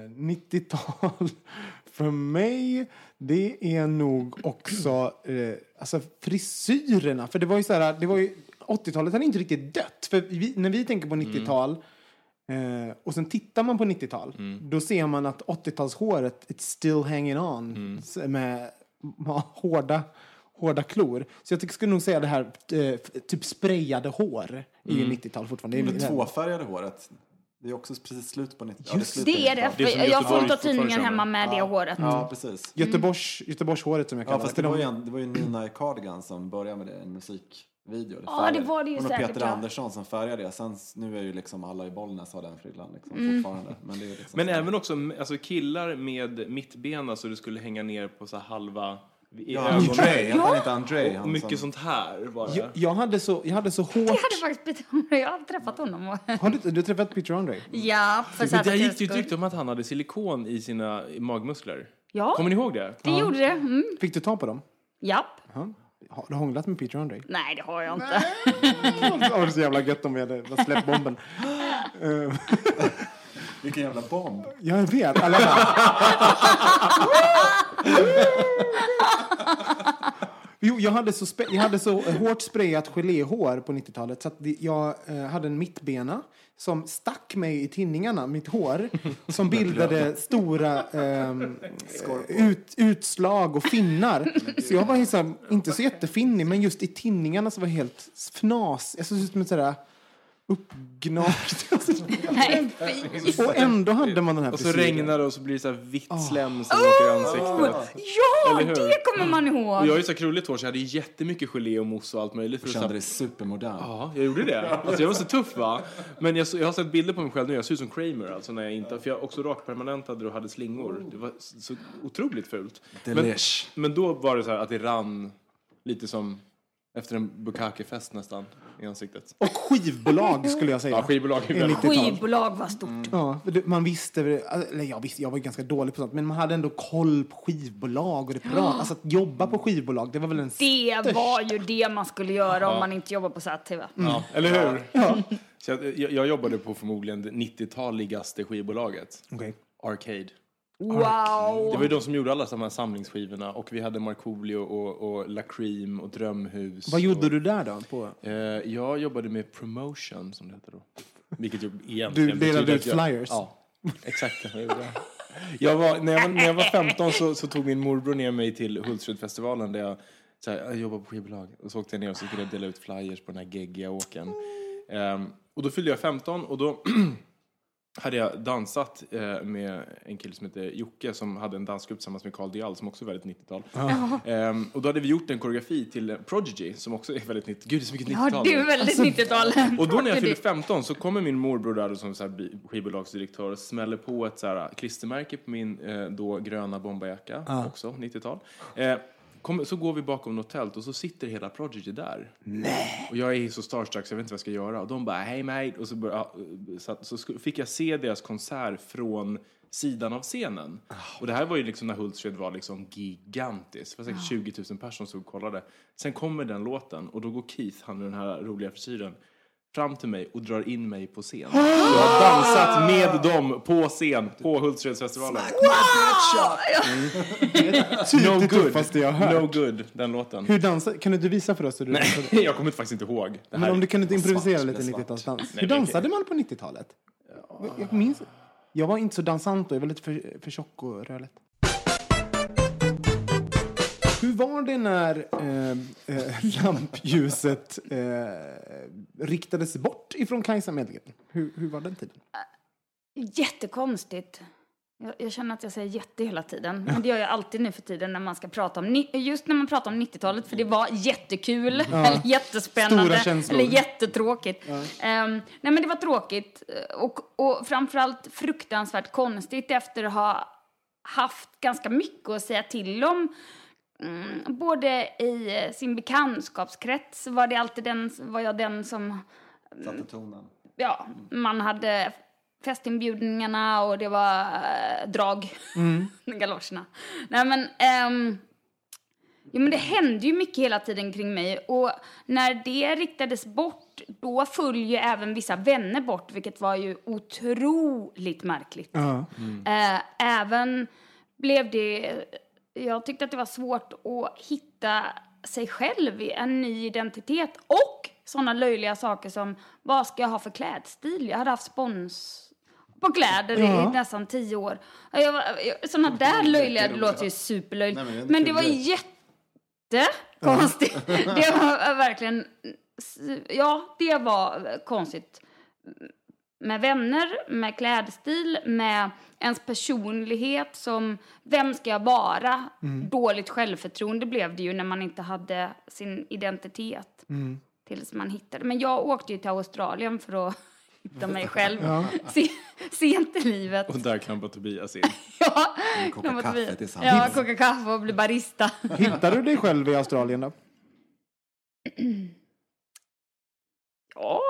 90-tal för mig, det är nog också eh, alltså frisyrerna. För det var ju så här, det var ju 80-talet hade inte riktigt dött. För vi, när vi tänker på 90-tal eh, och sen tittar man på 90-tal, då ser man att 80-talshåret, it's still hanging on s- med, med hårda hårda klor. Så jag tycker- skulle nog säga det här eh, typ sprayade hår är ju 90-tal fortfarande. Det är- Det tvåfärgade håret. Det är också precis slut på 90 ja, Just slut Det är det, 90-talet. Det är jag får inte tidningen hemma med. med det håret. Ja, precis. Göteborgs, Göteborgshåret som jag kallar Ja, fast det. det var, ju en, det var ju Nina Cardigan som började med det, en musikvideo. Ja, det var det ju Hon och säkert, Peter ja. Andersson som färgade det. Sen nu är ju liksom alla i Bollnäs har den frillan liksom, Mm. fortfarande. Men, det är liksom Men även också alltså killar med mittbena så det skulle hänga ner på så här halva i Ja, ögonen. André, han inte André? Och Han mycket som, sånt här bara. jag, jag, hade så, jag hade så hårt... Jag hade faktiskt betonat, jag har träffat honom. och- Har du, du har träffat Peter Andre? Ja, för Men där gick det ju ett rykte om att han hade silikon i sina magmuskler. Ja, Kommer ni ihåg det? det gjorde det. Mm. Fick du ta på dem? Japp. Ja. Har du hånglat med Peter Andre? Nej, det har jag inte. Det var så jävla gött om vi hade släppt bomben. Vilken jävla bomb. jag vet, alla. Jo, jag hade så, jag hade så hårt sprayat geléhår på 90-talet så jag eh, hade en mittbena som stack mig i tinningarna, mitt hår, som bildade stora ehm, ut, utslag och finnar. Så jag var liksom, inte så jättefinnig, men just i tinningarna så var jag helt fnas. Jag såg ut som ett sådär uppgnagt. Nej, fy. och ändå hade man den här Och så frisyren. regnar det och så blir det så här vitt slem som åker i ansiktet. Ja, det kommer man Och ihåg. jag är ju så här krulligt hår så jag hade jättemycket gelé och mousse och allt möjligt. För Du kände dig supermodern. Ja, jag gjorde det. Alltså jag var så tuff va. Men jag, så- jag har sett bilder på mig själv nu, jag ser ut som Kramer alltså när jag inte, för jag också rakpermanentade och hade slingor. Det var så, otroligt fult. Men, men då var det så här att det rann lite som efter en bukake-fest nästan i ansiktet. Och skivbolag skulle jag säga. Ja, skivbolag är I väldigt... 90-tal. Skivbolag var stort. Ja, för det- man visste, eller jag visste, jag var ju ganska dålig på sånt, men man hade ändå koll på skivbolag och det prat, alltså att jobba på skivbolag, det var väl en Det var ju det man skulle göra om man inte jobbar på ZTV. Ja, eller hur? Så jag, jag, jag jobbade på förmodligen det 90-taligaste skivbolaget. Okej. Arcade. Wow! Det var ju de som gjorde alla de här samlingsskivorna och vi hade Markoolio och, och La Cream och Drömhus. Vad gjorde och, du där då? På? Eh, jag jobbade med promotion som det heter då. Vilket ju egentligen Du delade ut jag- flyers? Ja. Exakt, jag var, när, jag var, när jag var 15 så, så tog min morbror ner mig till Hultsfredsfestivalen där jag, så här, jag jobbar på skivbolag. Och så åkte jag ner och så skulle jag dela ut flyers på den här geggiga åken. Ehm, och då fyllde jag 15 och då hade jag dansat eh, med en kille som heter Jocke som hade en dansgrupp tillsammans med Carl Dial som också är väldigt 90-tal. Ehm, och då hade vi gjort en koreografi till Prodigy som också är väldigt 90 Gud, det är så mycket 90-tal. Ja, det är väldigt 90-tal. Och då när jag fyllde 15 så kommer min morbror där som så här skivbolagsdirektör och smäller på ett så här klistermärke på min eh, då gröna bomberjacka, också 90-tal. Eh, kom, så går vi bakom något tält och så sitter hela Prodigy där. Nej. Och jag är så starstruck så jag vet inte vad jag ska göra. Och de bara, hej mate. Och så, började, så, så fick jag se deras konsert från sidan av scenen. Och det här var ju liksom när Hultsfred var liksom gigantisk. Det var säkert 20 000 personer som kollade. Sen kommer den låten och då går Keith, han med den här roliga frisyren, fram till mig och drar in mig på scen. Så jag har dansat med dem på scen på Hultsfredsfestivalen. Typ No det good. tuffaste jag har hört. No good, den låten. Hur dansar, kan du inte visa för oss hur du dansade? Nej, jag kommer faktiskt inte ihåg. Det Men om du kan inte improvisera svart, lite det är svart. 90-talsdans. Nej, Hur dansade man på 90-talet? Jag minns... Jag var inte så dansant då. Jag var lite för, för tjock och rödlätt. Hur var det när eh, eh, lampljuset eh, riktades bort ifrån Kajsa Medgren? Hur, hur var den tiden? Jättekonstigt. Jag, jag känner att jag säger jätte hela tiden. Men det gör jag alltid nu för tiden när man ska prata om, just när man pratar om 90-talet, för det var jättekul, eller jättespännande, eller jättetråkigt. Ehm, nej men det var tråkigt eh, och, och framförallt fruktansvärt konstigt efter att ha haft ganska mycket att säga till om. Mm, både i eh, sin bekantskapskrets var det alltid den, var jag den som Satte tonen. ja, man hade festinbjudningarna och det var äh, drag, galoscherna. Nej men, ehm, ja, men det hände ju mycket hela tiden kring mig och när det riktades bort då föll ju även vissa vänner bort vilket var ju otroligt märkligt. Ja. Eh, även blev det, jag tyckte att det var svårt att hitta sig själv i en ny identitet och sådana löjliga saker som vad ska jag ha för klädstil? Jag hade haft spons på kläder Ja. i nästan tio år. Jag, jag, sådana där löjliga, det låter ju superlöjligt. Nej, men Men det var jättekonstigt. det var verkligen, ja det var konstigt med vänner, med klädstil, med ens personlighet som vem ska jag vara? Dåligt självförtroende blev det ju när man inte hade sin identitet. Tills man hittade. Men jag åkte ju till Australien för att hitta mig själv. Se, sent i livet. Och där klampar Tobias in. Ja, koka de var kaffe tillsammans. Ja, koka kaffe och bli barista. Hittade du dig själv i Australien då? Ja,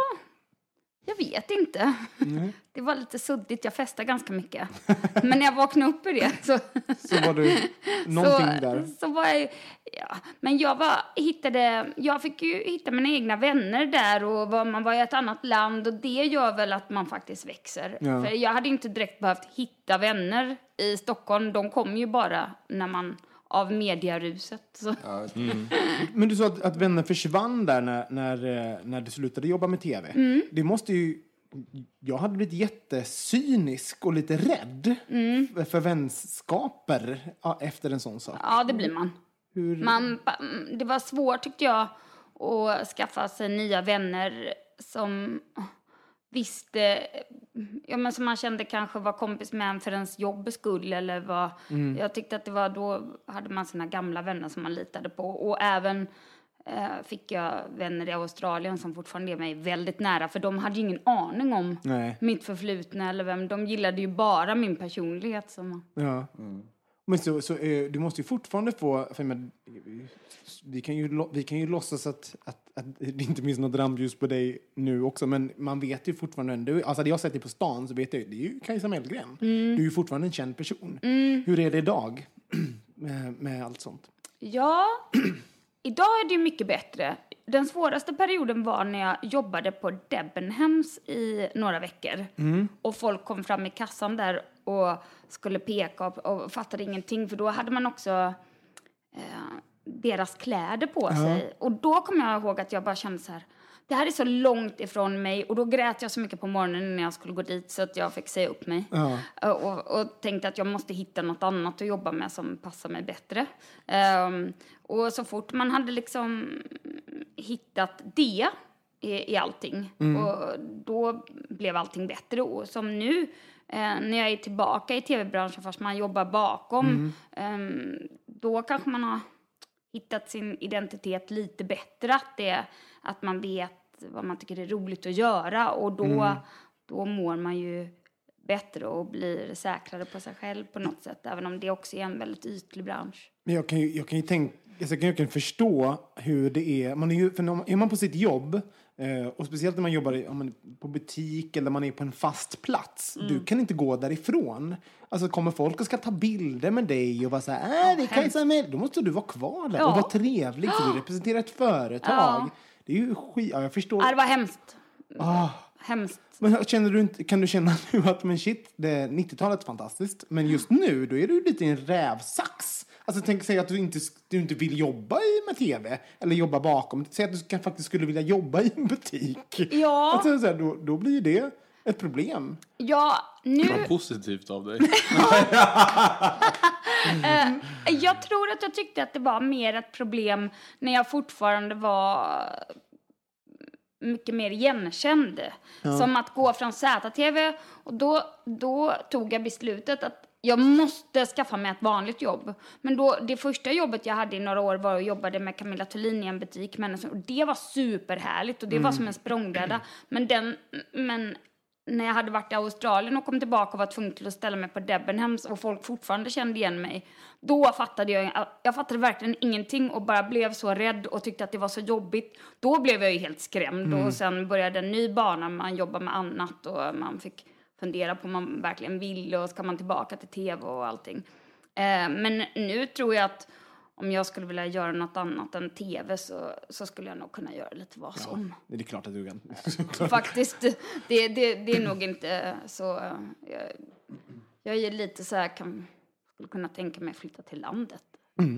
jag vet inte. Det var lite suddigt, jag festade ganska mycket. Men när jag vaknade upp i det så... Så var du någonting så, där? Så var jag, ja, men jag var, hittade, jag fick ju hitta mina egna vänner där och var, man var i ett annat land och det gör väl att man faktiskt växer. Ja. För jag hade inte direkt behövt hitta vänner i Stockholm, de kom ju bara när man, av mediaruset. Så. Ja, Men du sa att, att vänner försvann där när, när, eh, när du slutade jobba med tv. Mm. Det måste ju... Jag hade blivit jättecynisk och lite rädd Mm. för, för vänskaper efter en sån sak. Ja, det blir man. Hur, man. mm, Det var svårt tyckte jag att skaffa sig nya vänner som visste, ja men som man kände kanske var kompis med en för ens jobbs skull eller vad. Jag tyckte att det var då hade man sina gamla vänner som man litade på och även eh, fick jag vänner i Australien som fortfarande är mig väldigt nära för de hade ju ingen aning om Nej. mitt förflutna eller vem. De gillade ju bara min personlighet som Ja. Men så, så, eh, du måste ju fortfarande få... För menar, vi, kan ju, vi kan ju låtsas att, att, att det inte finns något rampljus på dig nu också, men man vet ju fortfarande... ändå- Alltså hade jag sett dig på stan så vet jag ju, det är ju Kajsa Mellgren. Du är ju fortfarande en känd person. Hur är det idag med, med allt sånt? Ja, idag är det ju mycket bättre. Den svåraste perioden var när jag jobbade på Debenhams i några veckor. Och folk kom fram i kassan där och skulle peka och, och fattade ingenting. För då hade man också eh, deras kläder på sig. Och då kom jag ihåg att jag bara kände så här, det här är så långt ifrån mig och då grät jag så mycket på morgonen när jag skulle gå dit så att jag fick säga upp mig. Ja. Eh, Och, och tänkte att jag måste hitta något annat att jobba med som passar mig bättre. Ehm, och så fort man hade liksom hittat det i, i allting, och då blev allting bättre. Och som nu, när jag är tillbaka i tv-branschen fast man jobbar bakom, ehm, då kanske man har hittat sin identitet lite bättre. Att, det, att man vet vad man tycker är roligt att göra och då, då mår man ju bättre och blir säkrare på sig själv på något sätt. Även om det också är en väldigt ytlig bransch. Men jag kan ju, jag kan ju tänka, alltså jag kan, jag kan förstå hur det är. Man är, ju, för när man, är man på sitt jobb, eh, och speciellt när man jobbar i, man på butik eller man är på en fast plats, Mm. du kan inte gå därifrån. Alltså kommer folk och ska ta bilder med dig och vara så här, äh, det är Kajsa med, då måste du vara kvar där Ja. och vara trevlig för du representerar ett företag. Ja. Det är ju skit, ja, jag förstår. Ja, det var hemskt. Ah. Hemskt. Men känner du inte, kan du känna nu att men shit, det 90-talet är fantastiskt, men just nu då är du lite i en rävsax. Alltså tänk säg att du inte, du inte vill jobba i med tv eller jobba bakom. Säg att du kan, faktiskt skulle vilja jobba i en butik. Ja. Alltså, så här, då, då blir det ett problem. Ja, nu... Vad positivt av dig. Jag tror att jag tyckte att det var mer ett problem när jag fortfarande var mycket mer igenkänd. Som att gå från ZTV och då, då tog jag beslutet att jag måste skaffa mig ett vanligt jobb. Men då, det första jobbet jag hade i några år var att jobba med Camilla Thulin i en butik. Men, och det var superhärligt och det var som en språngbräda. Men, den, men när jag hade varit i Australien och kom tillbaka och var tvungen till att ställa mig på Debenhams och folk fortfarande kände igen mig. Då fattade jag, jag fattade verkligen ingenting och bara blev så rädd och tyckte att det var så jobbigt. Då blev jag ju helt skrämd och sen började en ny bana, man jobbar med annat och man fick fundera på om man verkligen vill och ska man tillbaka till tv och allting. Eh, men nu tror jag att om jag skulle vilja göra något annat än tv så, så skulle jag nog kunna göra lite vad som. Det är klart att du kan. Faktiskt, det, det, det är nog inte så... eh, Jag, jag är lite så här, kan, skulle kunna tänka mig att flytta till landet.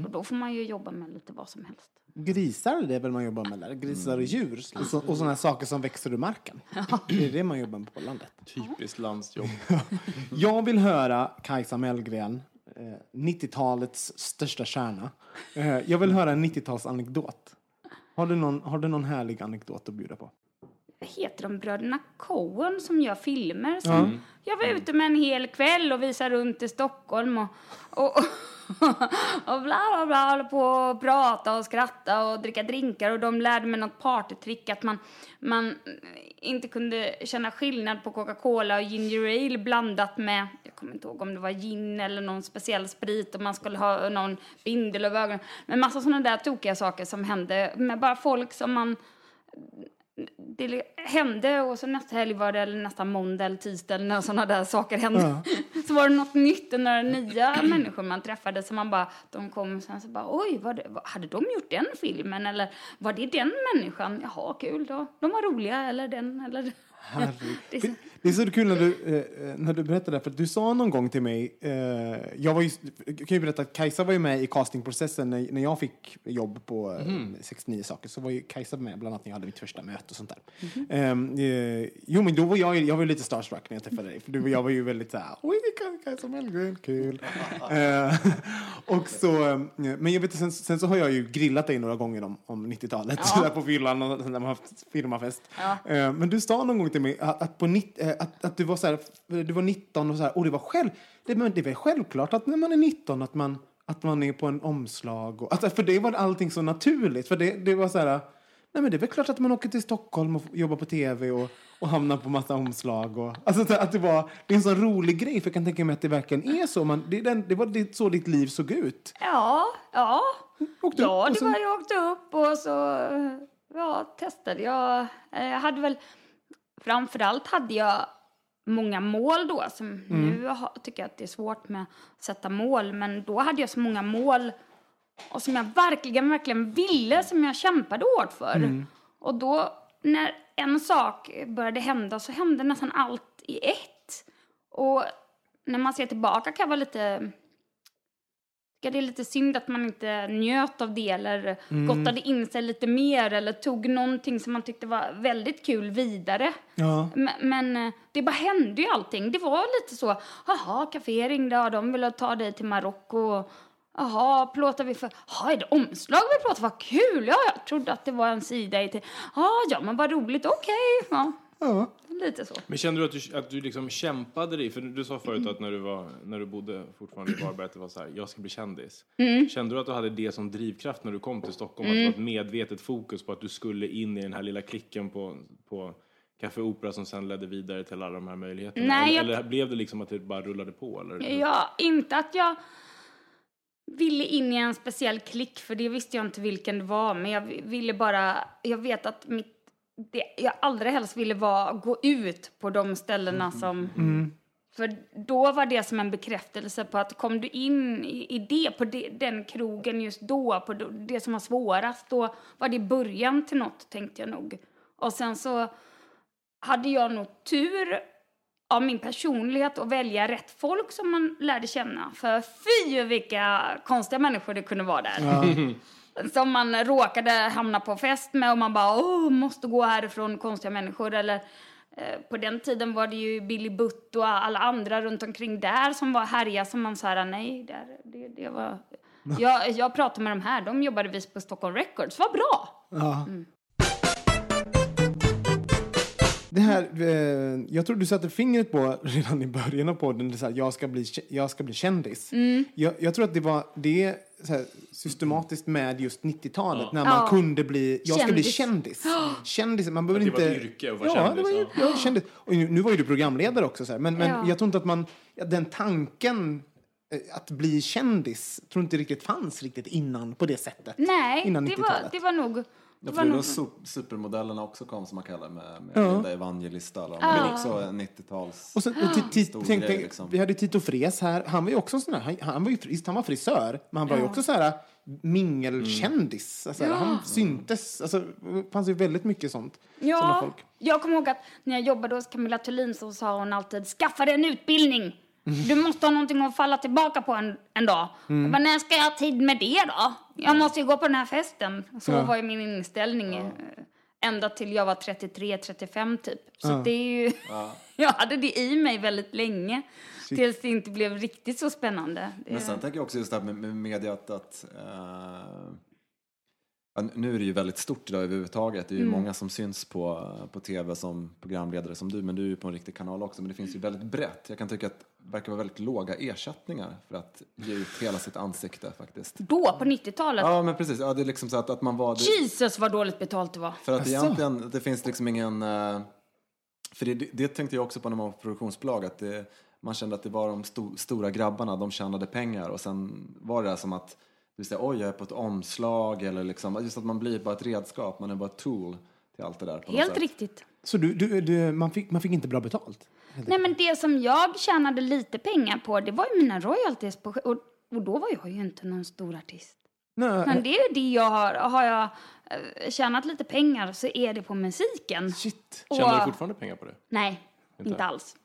Och då får man ju jobba med lite vad som helst. Grisar, det är väl man jobbar med där? Grisar och djur och, så, och sådana saker som växer ur marken. Det är det man jobbar med på landet. Typiskt landsjobb. Jag vill höra Kajsa Mellgren, eh, 90-talets största stjärna. Eh, jag vill höra en 90-talsanekdot. Har du, någon, har du någon härlig anekdot att bjuda på? Heter de Bröderna Coen som gör filmer. Som Jag var ute med en hel kväll och visade runt i Stockholm och, och, och bla bla bla, hålla på och prata och skratta och dricka drinkar och de lärde mig något partytrick att man, man inte kunde känna skillnad på Coca-Cola och ginger ale blandat med, jag kommer inte ihåg om det var gin eller någon speciell sprit och man skulle ha någon bindel över ögonen. Men massa sådana där tokiga saker som hände med bara folk som man det hände och så nästa helg var det eller nästa måndag eller tisdag eller när sådana där saker hände. Så var det något nytt och några nya människor man träffade som man bara, de kom sen så bara oj, var det, hade de gjort den filmen eller var det den människan? Jaha, kul då. De var roliga eller den eller Herregud. Det är så- kul när du, eh, när du berättade det, för du sa någon gång till mig, eh, jag var ju, jag kan ju berätta att Kajsa var ju med i castingprocessen när, när jag fick jobb på eh, 69 saker, så var ju Kajsa med bland annat när jag hade mitt första möte och sånt där. Eh, jo men då var jag, jag var lite starstruck när jag träffade dig, för du, jag var ju väldigt såhär, oj Kaj- Kajsa Mellgren, kul. Eh, och så, eh, men jag vet sen, sen så har jag ju grillat dig några gånger om, om 90-talet, sådär på fyllan och när man haft firmafest. Eh, men du sa någon gång till mig att, att, på nitt, eh, att, att du var så här, du var 19 och så här, och det var själv, det, men det väl självklart att när man är 19 att man, att man är på en omslag. Och, alltså, för det var allting så naturligt. För det, det var så här, nej men det är väl klart att man åker till Stockholm och jobbar på tv och, och hamnar på massa omslag. Och, alltså att det var, det är en sån rolig grej, för jag kan tänka mig att det verkligen är så. Man, det, den, det var det, så ditt liv såg ut. Ja, ja. Åkte upp Ja, och det sen- var jag åkte upp och så ja, testade jag. Eh, Jag hade väl, framförallt hade jag många mål då. Som Mm. Nu tycker jag att det är svårt med att sätta mål, men då hade jag så många mål och som jag verkligen, verkligen ville, som jag kämpade hårt för. Mm. Och då, när en sak började hända så hände nästan allt i ett. Och när man ser tillbaka kan jag vara lite tycka det är lite synd att man inte njöt av det eller gottade in sig lite mer eller tog någonting som man tyckte var väldigt kul vidare. Ja. Men, eh, det bara hände ju allting. Det var lite så, jaha, Café ringde, ja, de ville ta dig till Marocko. Jaha, plåtar vi för... Jaha, är det omslag vi plåtar? Vad kul! Ja, jag trodde att det var en sida i. Ja, ja, men vad roligt, okej. Ja, Ja. lite så. Men kände du att du, att du liksom kämpade dig? För du sa förut att när du, var, när du bodde fortfarande i Varberg att det var så här, jag ska bli kändis. Kände du att du hade det som drivkraft när du kom till Stockholm? Att det var ett medvetet fokus på att du skulle in i den här lilla klicken på, på Café Opera som sen ledde vidare till alla de här möjligheterna? Nej, eller, jag- eller blev det liksom att det bara rullade på? Eller? Ja, inte att jag ville in i en speciell klick, för det visste jag inte vilken det var. Men jag ville bara, jag vet att mitt, det, jag allra helst ville vara, gå ut på de ställena som... För då var det som en bekräftelse på att kom du in i, i det, på det, den krogen just då, på det, som var svårast, då var det början till något, tänkte jag nog. Och sen så hade jag nog tur av min personlighet att välja rätt folk som man lärde känna. För fy vilka konstiga människor det kunde vara där. Som man råkade hamna på fest med och man bara åh, måste gå härifrån, konstiga människor. Eller eh, på den tiden var det ju Billy Butt och alla andra runt omkring där som var härliga som man sa nej, där, det, det var... Jag, jag pratade med de här, de jobbade visst på Stockholm Records, vad bra! Ja. Mm. Det här, eh, jag tror du satte fingret på redan i början av podden, det så här, jag, ska bli, jag ska bli kändis. Mm. Jag, jag tror att det var det här, systematiskt med just 90-talet, när man Ja. kunde bli, jag ska bli Kändis. kändis. Man behöver Att det inte... var ett yrke att vara ja, kändis, Det var ju, ja. ja, kändis. Och nu, nu var ju du programledare också, så här. men, men Ja. jag tror inte att man, ja, den tanken eh, att bli kändis tror inte riktigt fanns riktigt innan på det sättet. Nej, innan det 90-talet. var, det var nog... Ja, för det var su- supermodellerna också kom som man kallar med, med Ja. Linda Evangelista. Eller, Men också en 90-tals... Och sen, och Stor tänk, grej, liksom. Vi hade Tito Fres här. Han var ju också sån här, han, han var ju fris, han var frisör, men han var ju också så här mingelkändis. Alltså, Han syntes. Alltså, det fanns ju väldigt mycket sånt. Ja, folk. jag kommer ihåg att när jag jobbade hos Camilla Thulin så sa hon alltid skaffa dig en utbildning. Du måste ha någonting att falla tillbaka på en, en dag. Jag bara, när ska jag ha tid med det då? Jag måste ju gå på den här festen. Så Ja. var ju min inställning eh, ända till jag var 33-35 typ. Så det är ju, jag hade det i mig väldigt länge. Tills det inte blev riktigt så spännande. Det, Men sen tänker jag också just det här med, med media att, att ja, nu är det ju väldigt stort idag överhuvudtaget. Det är ju många som syns på, på tv som programledare som du, men du är ju på en riktig kanal också. Men det finns ju väldigt brett. Jag kan tycka att verkar vara väldigt låga ersättningar för att ge ut hela sitt ansikte faktiskt. då, på 90-talet. Ja, men precis. Ja, det är liksom så att, att man var... Det, Jesus vad dåligt betalt det var. för att egentligen, det finns liksom ingen... eh, För det, det, tänkte jag också på när man var på produktionsbolag, att det, man kände att det var de sto, stora grabbarna, de tjänade pengar och sen var det som att du säger oj, jag är på ett omslag eller liksom, just att man blir bara ett redskap, man är bara ett tool till allt det där. På något Helt sätt. riktigt. Så du, du, du, man, fick, man fick inte bra betalt? Nej, men det som jag tjänade lite pengar på, det var ju mina royalties. På, och, och då var jag ju inte någon stor artist. Nej, Men det är det jag har. Har jag eh, tjänat lite pengar så är det på musiken. Shit. Tjänar du Och- fortfarande pengar på det? Nej, inte, alls.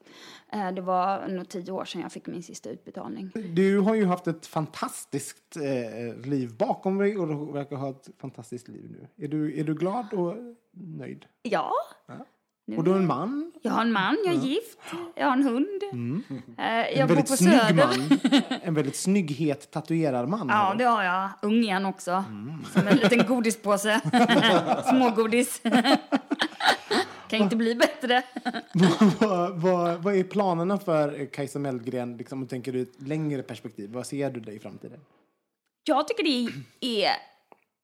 Eh, Det var nog tio år sedan jag fick min sista utbetalning. Du har ju haft ett fantastiskt eh, liv bakom dig och du verkar ha ett fantastiskt liv nu. Är du, är du glad och nöjd? Ja, Och du har en man, jag har en man, jag är gift, jag har en hund. Eh, en Jag bor väldigt på Söder. man. En väldigt snygg, het tatuerarman. Ja, har du. det har jag. Ung igen också. Som en liten godispåse. Smågodis. kan inte bli bättre. vad, vad, vad är planerna för Kajsa Mellgren, liksom, om du tänker ur ett längre perspektiv? Vad ser du dig i framtiden? Jag tycker det är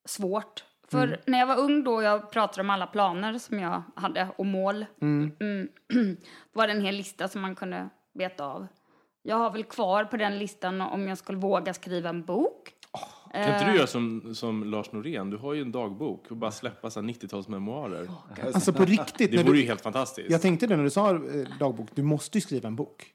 svårt. För när jag var ung då jag pratade om alla planer som jag hade och mål. Mm. var det en hel lista som man kunde beta av. Jag har väl kvar på den listan om jag skulle våga skriva en bok. Kan Eh. inte du göra som, som Lars Norén? Du har ju en dagbok och bara släppa så här 90-talsmemoarer. Alltså på riktigt. Det vore du, ju helt fantastiskt. jag tänkte det när du sa eh, dagbok. Du måste ju skriva en bok.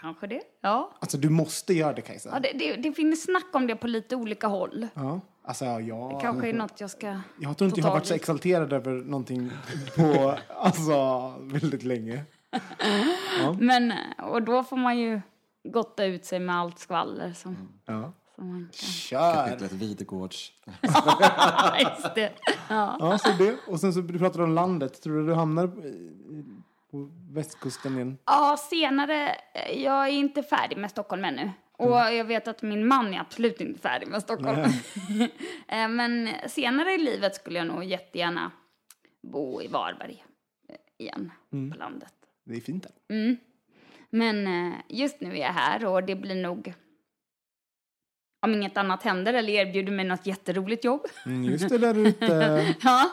Kanske det. Ja. Alltså du måste göra det Kajsa. ja det, det, det finns snack om det på lite olika håll. Ja. Alltså jag... Kanske är något jag ska Jag tror inte jag har varit så exalterad över någonting på alltså, väldigt länge. Men, och då får man ju gotta ut sig med allt skvaller som, Ja. Salmanka. Kör! Kapitlet Videgårds. Just det. Ja. Ja, så det. Och sen så du pratade om landet. Tror du du hamnar på västkusten igen? ja, senare. Jag är inte färdig med Stockholm ännu. Och jag vet att min man är absolut inte färdig med Stockholm. Eh, Men senare i livet skulle jag nog jättegärna bo i Varberg eh, igen, på landet. Det är fint där. Mm. Men eh, just nu är jag här och det blir nog... Om inget annat händer eller erbjuder mig något jätteroligt jobb Mm, just det där ute. ja,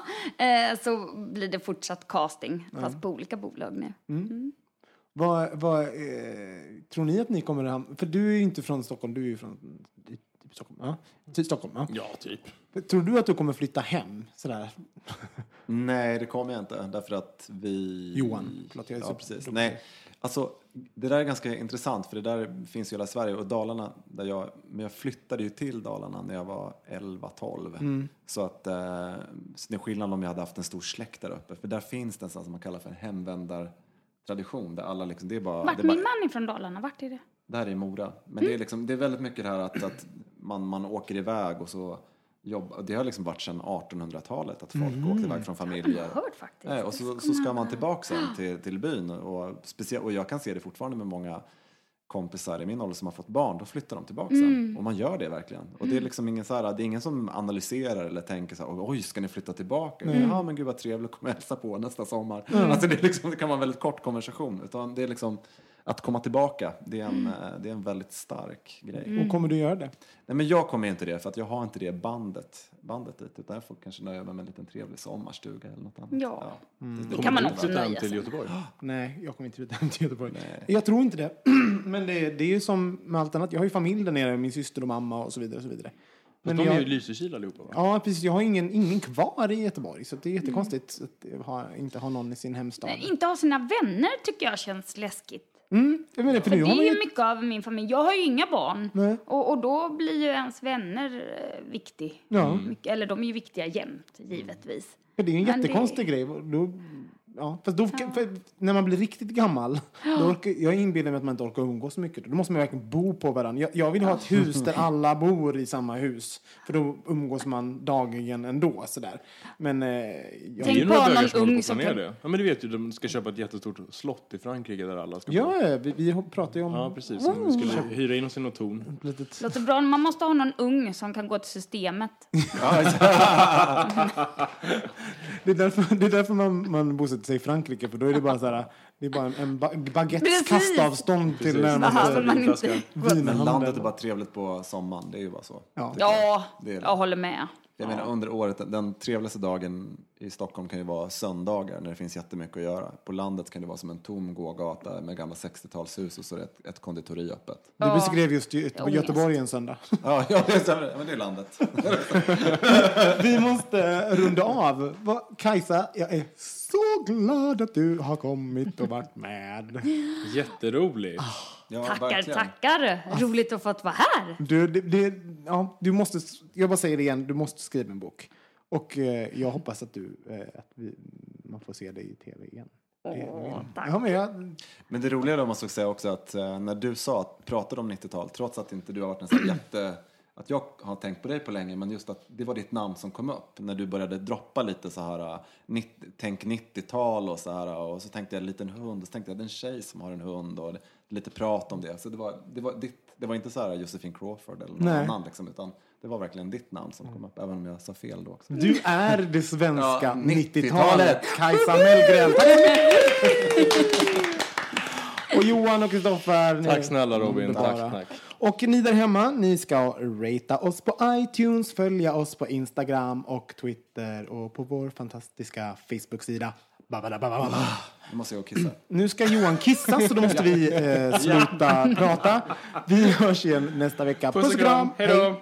så blir det fortsatt casting, fast på olika bolag nu. Vad, vad, eh, tror ni att ni kommer att hamna... För du är ju inte från Stockholm, du är ju från typ Stockholm. Ja, typ Stockholm ja. Ja, typ. Tror du att du kommer flytta hem? Sådär? Nej, det kommer jag inte. Därför att vi... Johan, förlåt, jag är ja, så precis. duktig. Nej, alltså, det där är ganska intressant för det där finns ju i hela Sverige och Dalarna, där jag, men jag flyttade ju till Dalarna när jag var 11-12. Mm. Så att eh, så det är skillnad om jag hade haft en stor släkt där uppe. För där finns det en sån som man kallar för en hemvändartradition. Där alla liksom, det är bara... Vart det är bara min man är från Dalarna, vart är det? det här är i Mora. Men det, är liksom, det är väldigt mycket det här att, att man, man åker iväg och så jobbar. Det har liksom varit sedan 1800-talet att folk åkte iväg från familjer. Jag har hört faktiskt. Nej, och så, så ska man tillbaka sen till, till byn. Och, speciellt, och jag kan se det fortfarande med många kompisar i min ålder som har fått barn. Då flyttar de tillbaka sen. Och man gör det verkligen. Och det är liksom ingen så här, det är ingen som analyserar eller tänker så här, oj, ska ni flytta tillbaka? Ja, men gud vad trevligt, kom och hälsa på nästa sommar. Alltså det, är liksom, det kan vara en väldigt kort konversation. Utan det är liksom, att komma tillbaka, det är en, eh, det är en väldigt stark grej. Och kommer du göra det? Nej, men jag kommer inte det för att jag har inte det bandet, bandet dit. Utan jag får kanske nöja mig med en liten trevlig sommarstuga eller något annat. Ja. det, Det kan man också nöja till sig. Göteborg. Nej, jag kommer inte flytta hem till Göteborg. Jag tror inte det. Men det, det är ju som med allt annat. Jag har ju familj där nere, min syster och mamma och så vidare. Och så vidare. Men de är ju Lysekil allihopa va? ja, precis. Jag har ingen, ingen kvar i Göteborg. Så det är jättekonstigt att ha, inte ha någon i sin hemstad. Nej, Inte ha sina vänner tycker jag känns läskigt. Mm, jag menar, för För nu det är ju mycket av min familj. Jag har ju inga barn. Nej. Och, och då blir ju ens vänner eh, viktig. Ja. Mycket, eller de är ju viktiga jämt, givetvis. För det är en Men det- jättekonstig grej. Då, ja, fast då, för när man blir riktigt gammal, då orkar, jag inbillar mig att man inte orkar umgås så mycket. Då måste man verkligen bo på varandra. Jag, jag vill ha ett hus där alla bor i samma hus. För då umgås man dagligen ändå. Sådär. Men eh, jag, Det är Tänk ju på några någon som ung som kan- det. Ja men du vet ju, de ska köpa ett jättestort slott i Frankrike där alla ska bo. ja, vi, vi pratar ju om Ja precis, de skulle hyra in oss i något torn. litet... Låter bra. Man måste ha någon ung som kan gå till systemet. Det är därför, det är därför man, man bosätter sig Frankrike. För då är det bara så här, det är bara en, en ba- baguettes Precis. kastavstånd till närmaste. Men landet är vinhandel. bara trevligt på sommaren, det är ju bara så. Ja. Ja, Det är det. jag håller med. Jag menar under året, den trevligaste dagen i Stockholm kan ju vara söndagar när det finns jättemycket att göra. På landet kan det vara som en tom gågata med gamla 60-talshus och så är det ett, ett konditori öppet. Du beskrev just Gö- Ångest. Göteborg en söndag. Ja, ja det stämmer. Men det är landet. Vi måste runda av. Kajsa, jag är så glad att du har kommit och varit med. Jätteroligt. Ja, Tackar, verkligen. tackar. Roligt att få vara här. Du, det, det, ja, du måste, jag bara säger det igen, du måste skriva en bok. Och eh, jag hoppas att, du, eh, att vi, man får se dig i tv igen. Åh. Ja, men jag, Men det roliga då måste jag säga också att eh, när du sa, att- pratade om 90-tal, trots att inte du har varit en sån jätte... Att jag har tänkt på dig på länge, men just att det var ditt namn som kom upp. När du började droppa lite så här, eh, 90, tänk 90-tal och så här. Och så tänkte jag en liten hund, och så tänkte jag det är en tjej som har en hund och lite prat om det. Så det var, det var, ditt, det var inte så här Josefin Crawford eller någon Nej. annan liksom, utan det var verkligen ditt namn som kom upp, även om jag sa fel då också. du är det svenska Ja, 90-talet. Kajsa Mellgren. Och Johan och Kristoffer. Tack snälla Robin, tack, tack. Och ni där hemma, ni ska ratea oss på iTunes, följa oss på Instagram och Twitter och på vår fantastiska Facebook-sida. Nu måste jag kissa. Nu ska Johan kissa så då måste vi eh, sluta prata. Vi hörs igen nästa vecka. Puss och kram, hej då!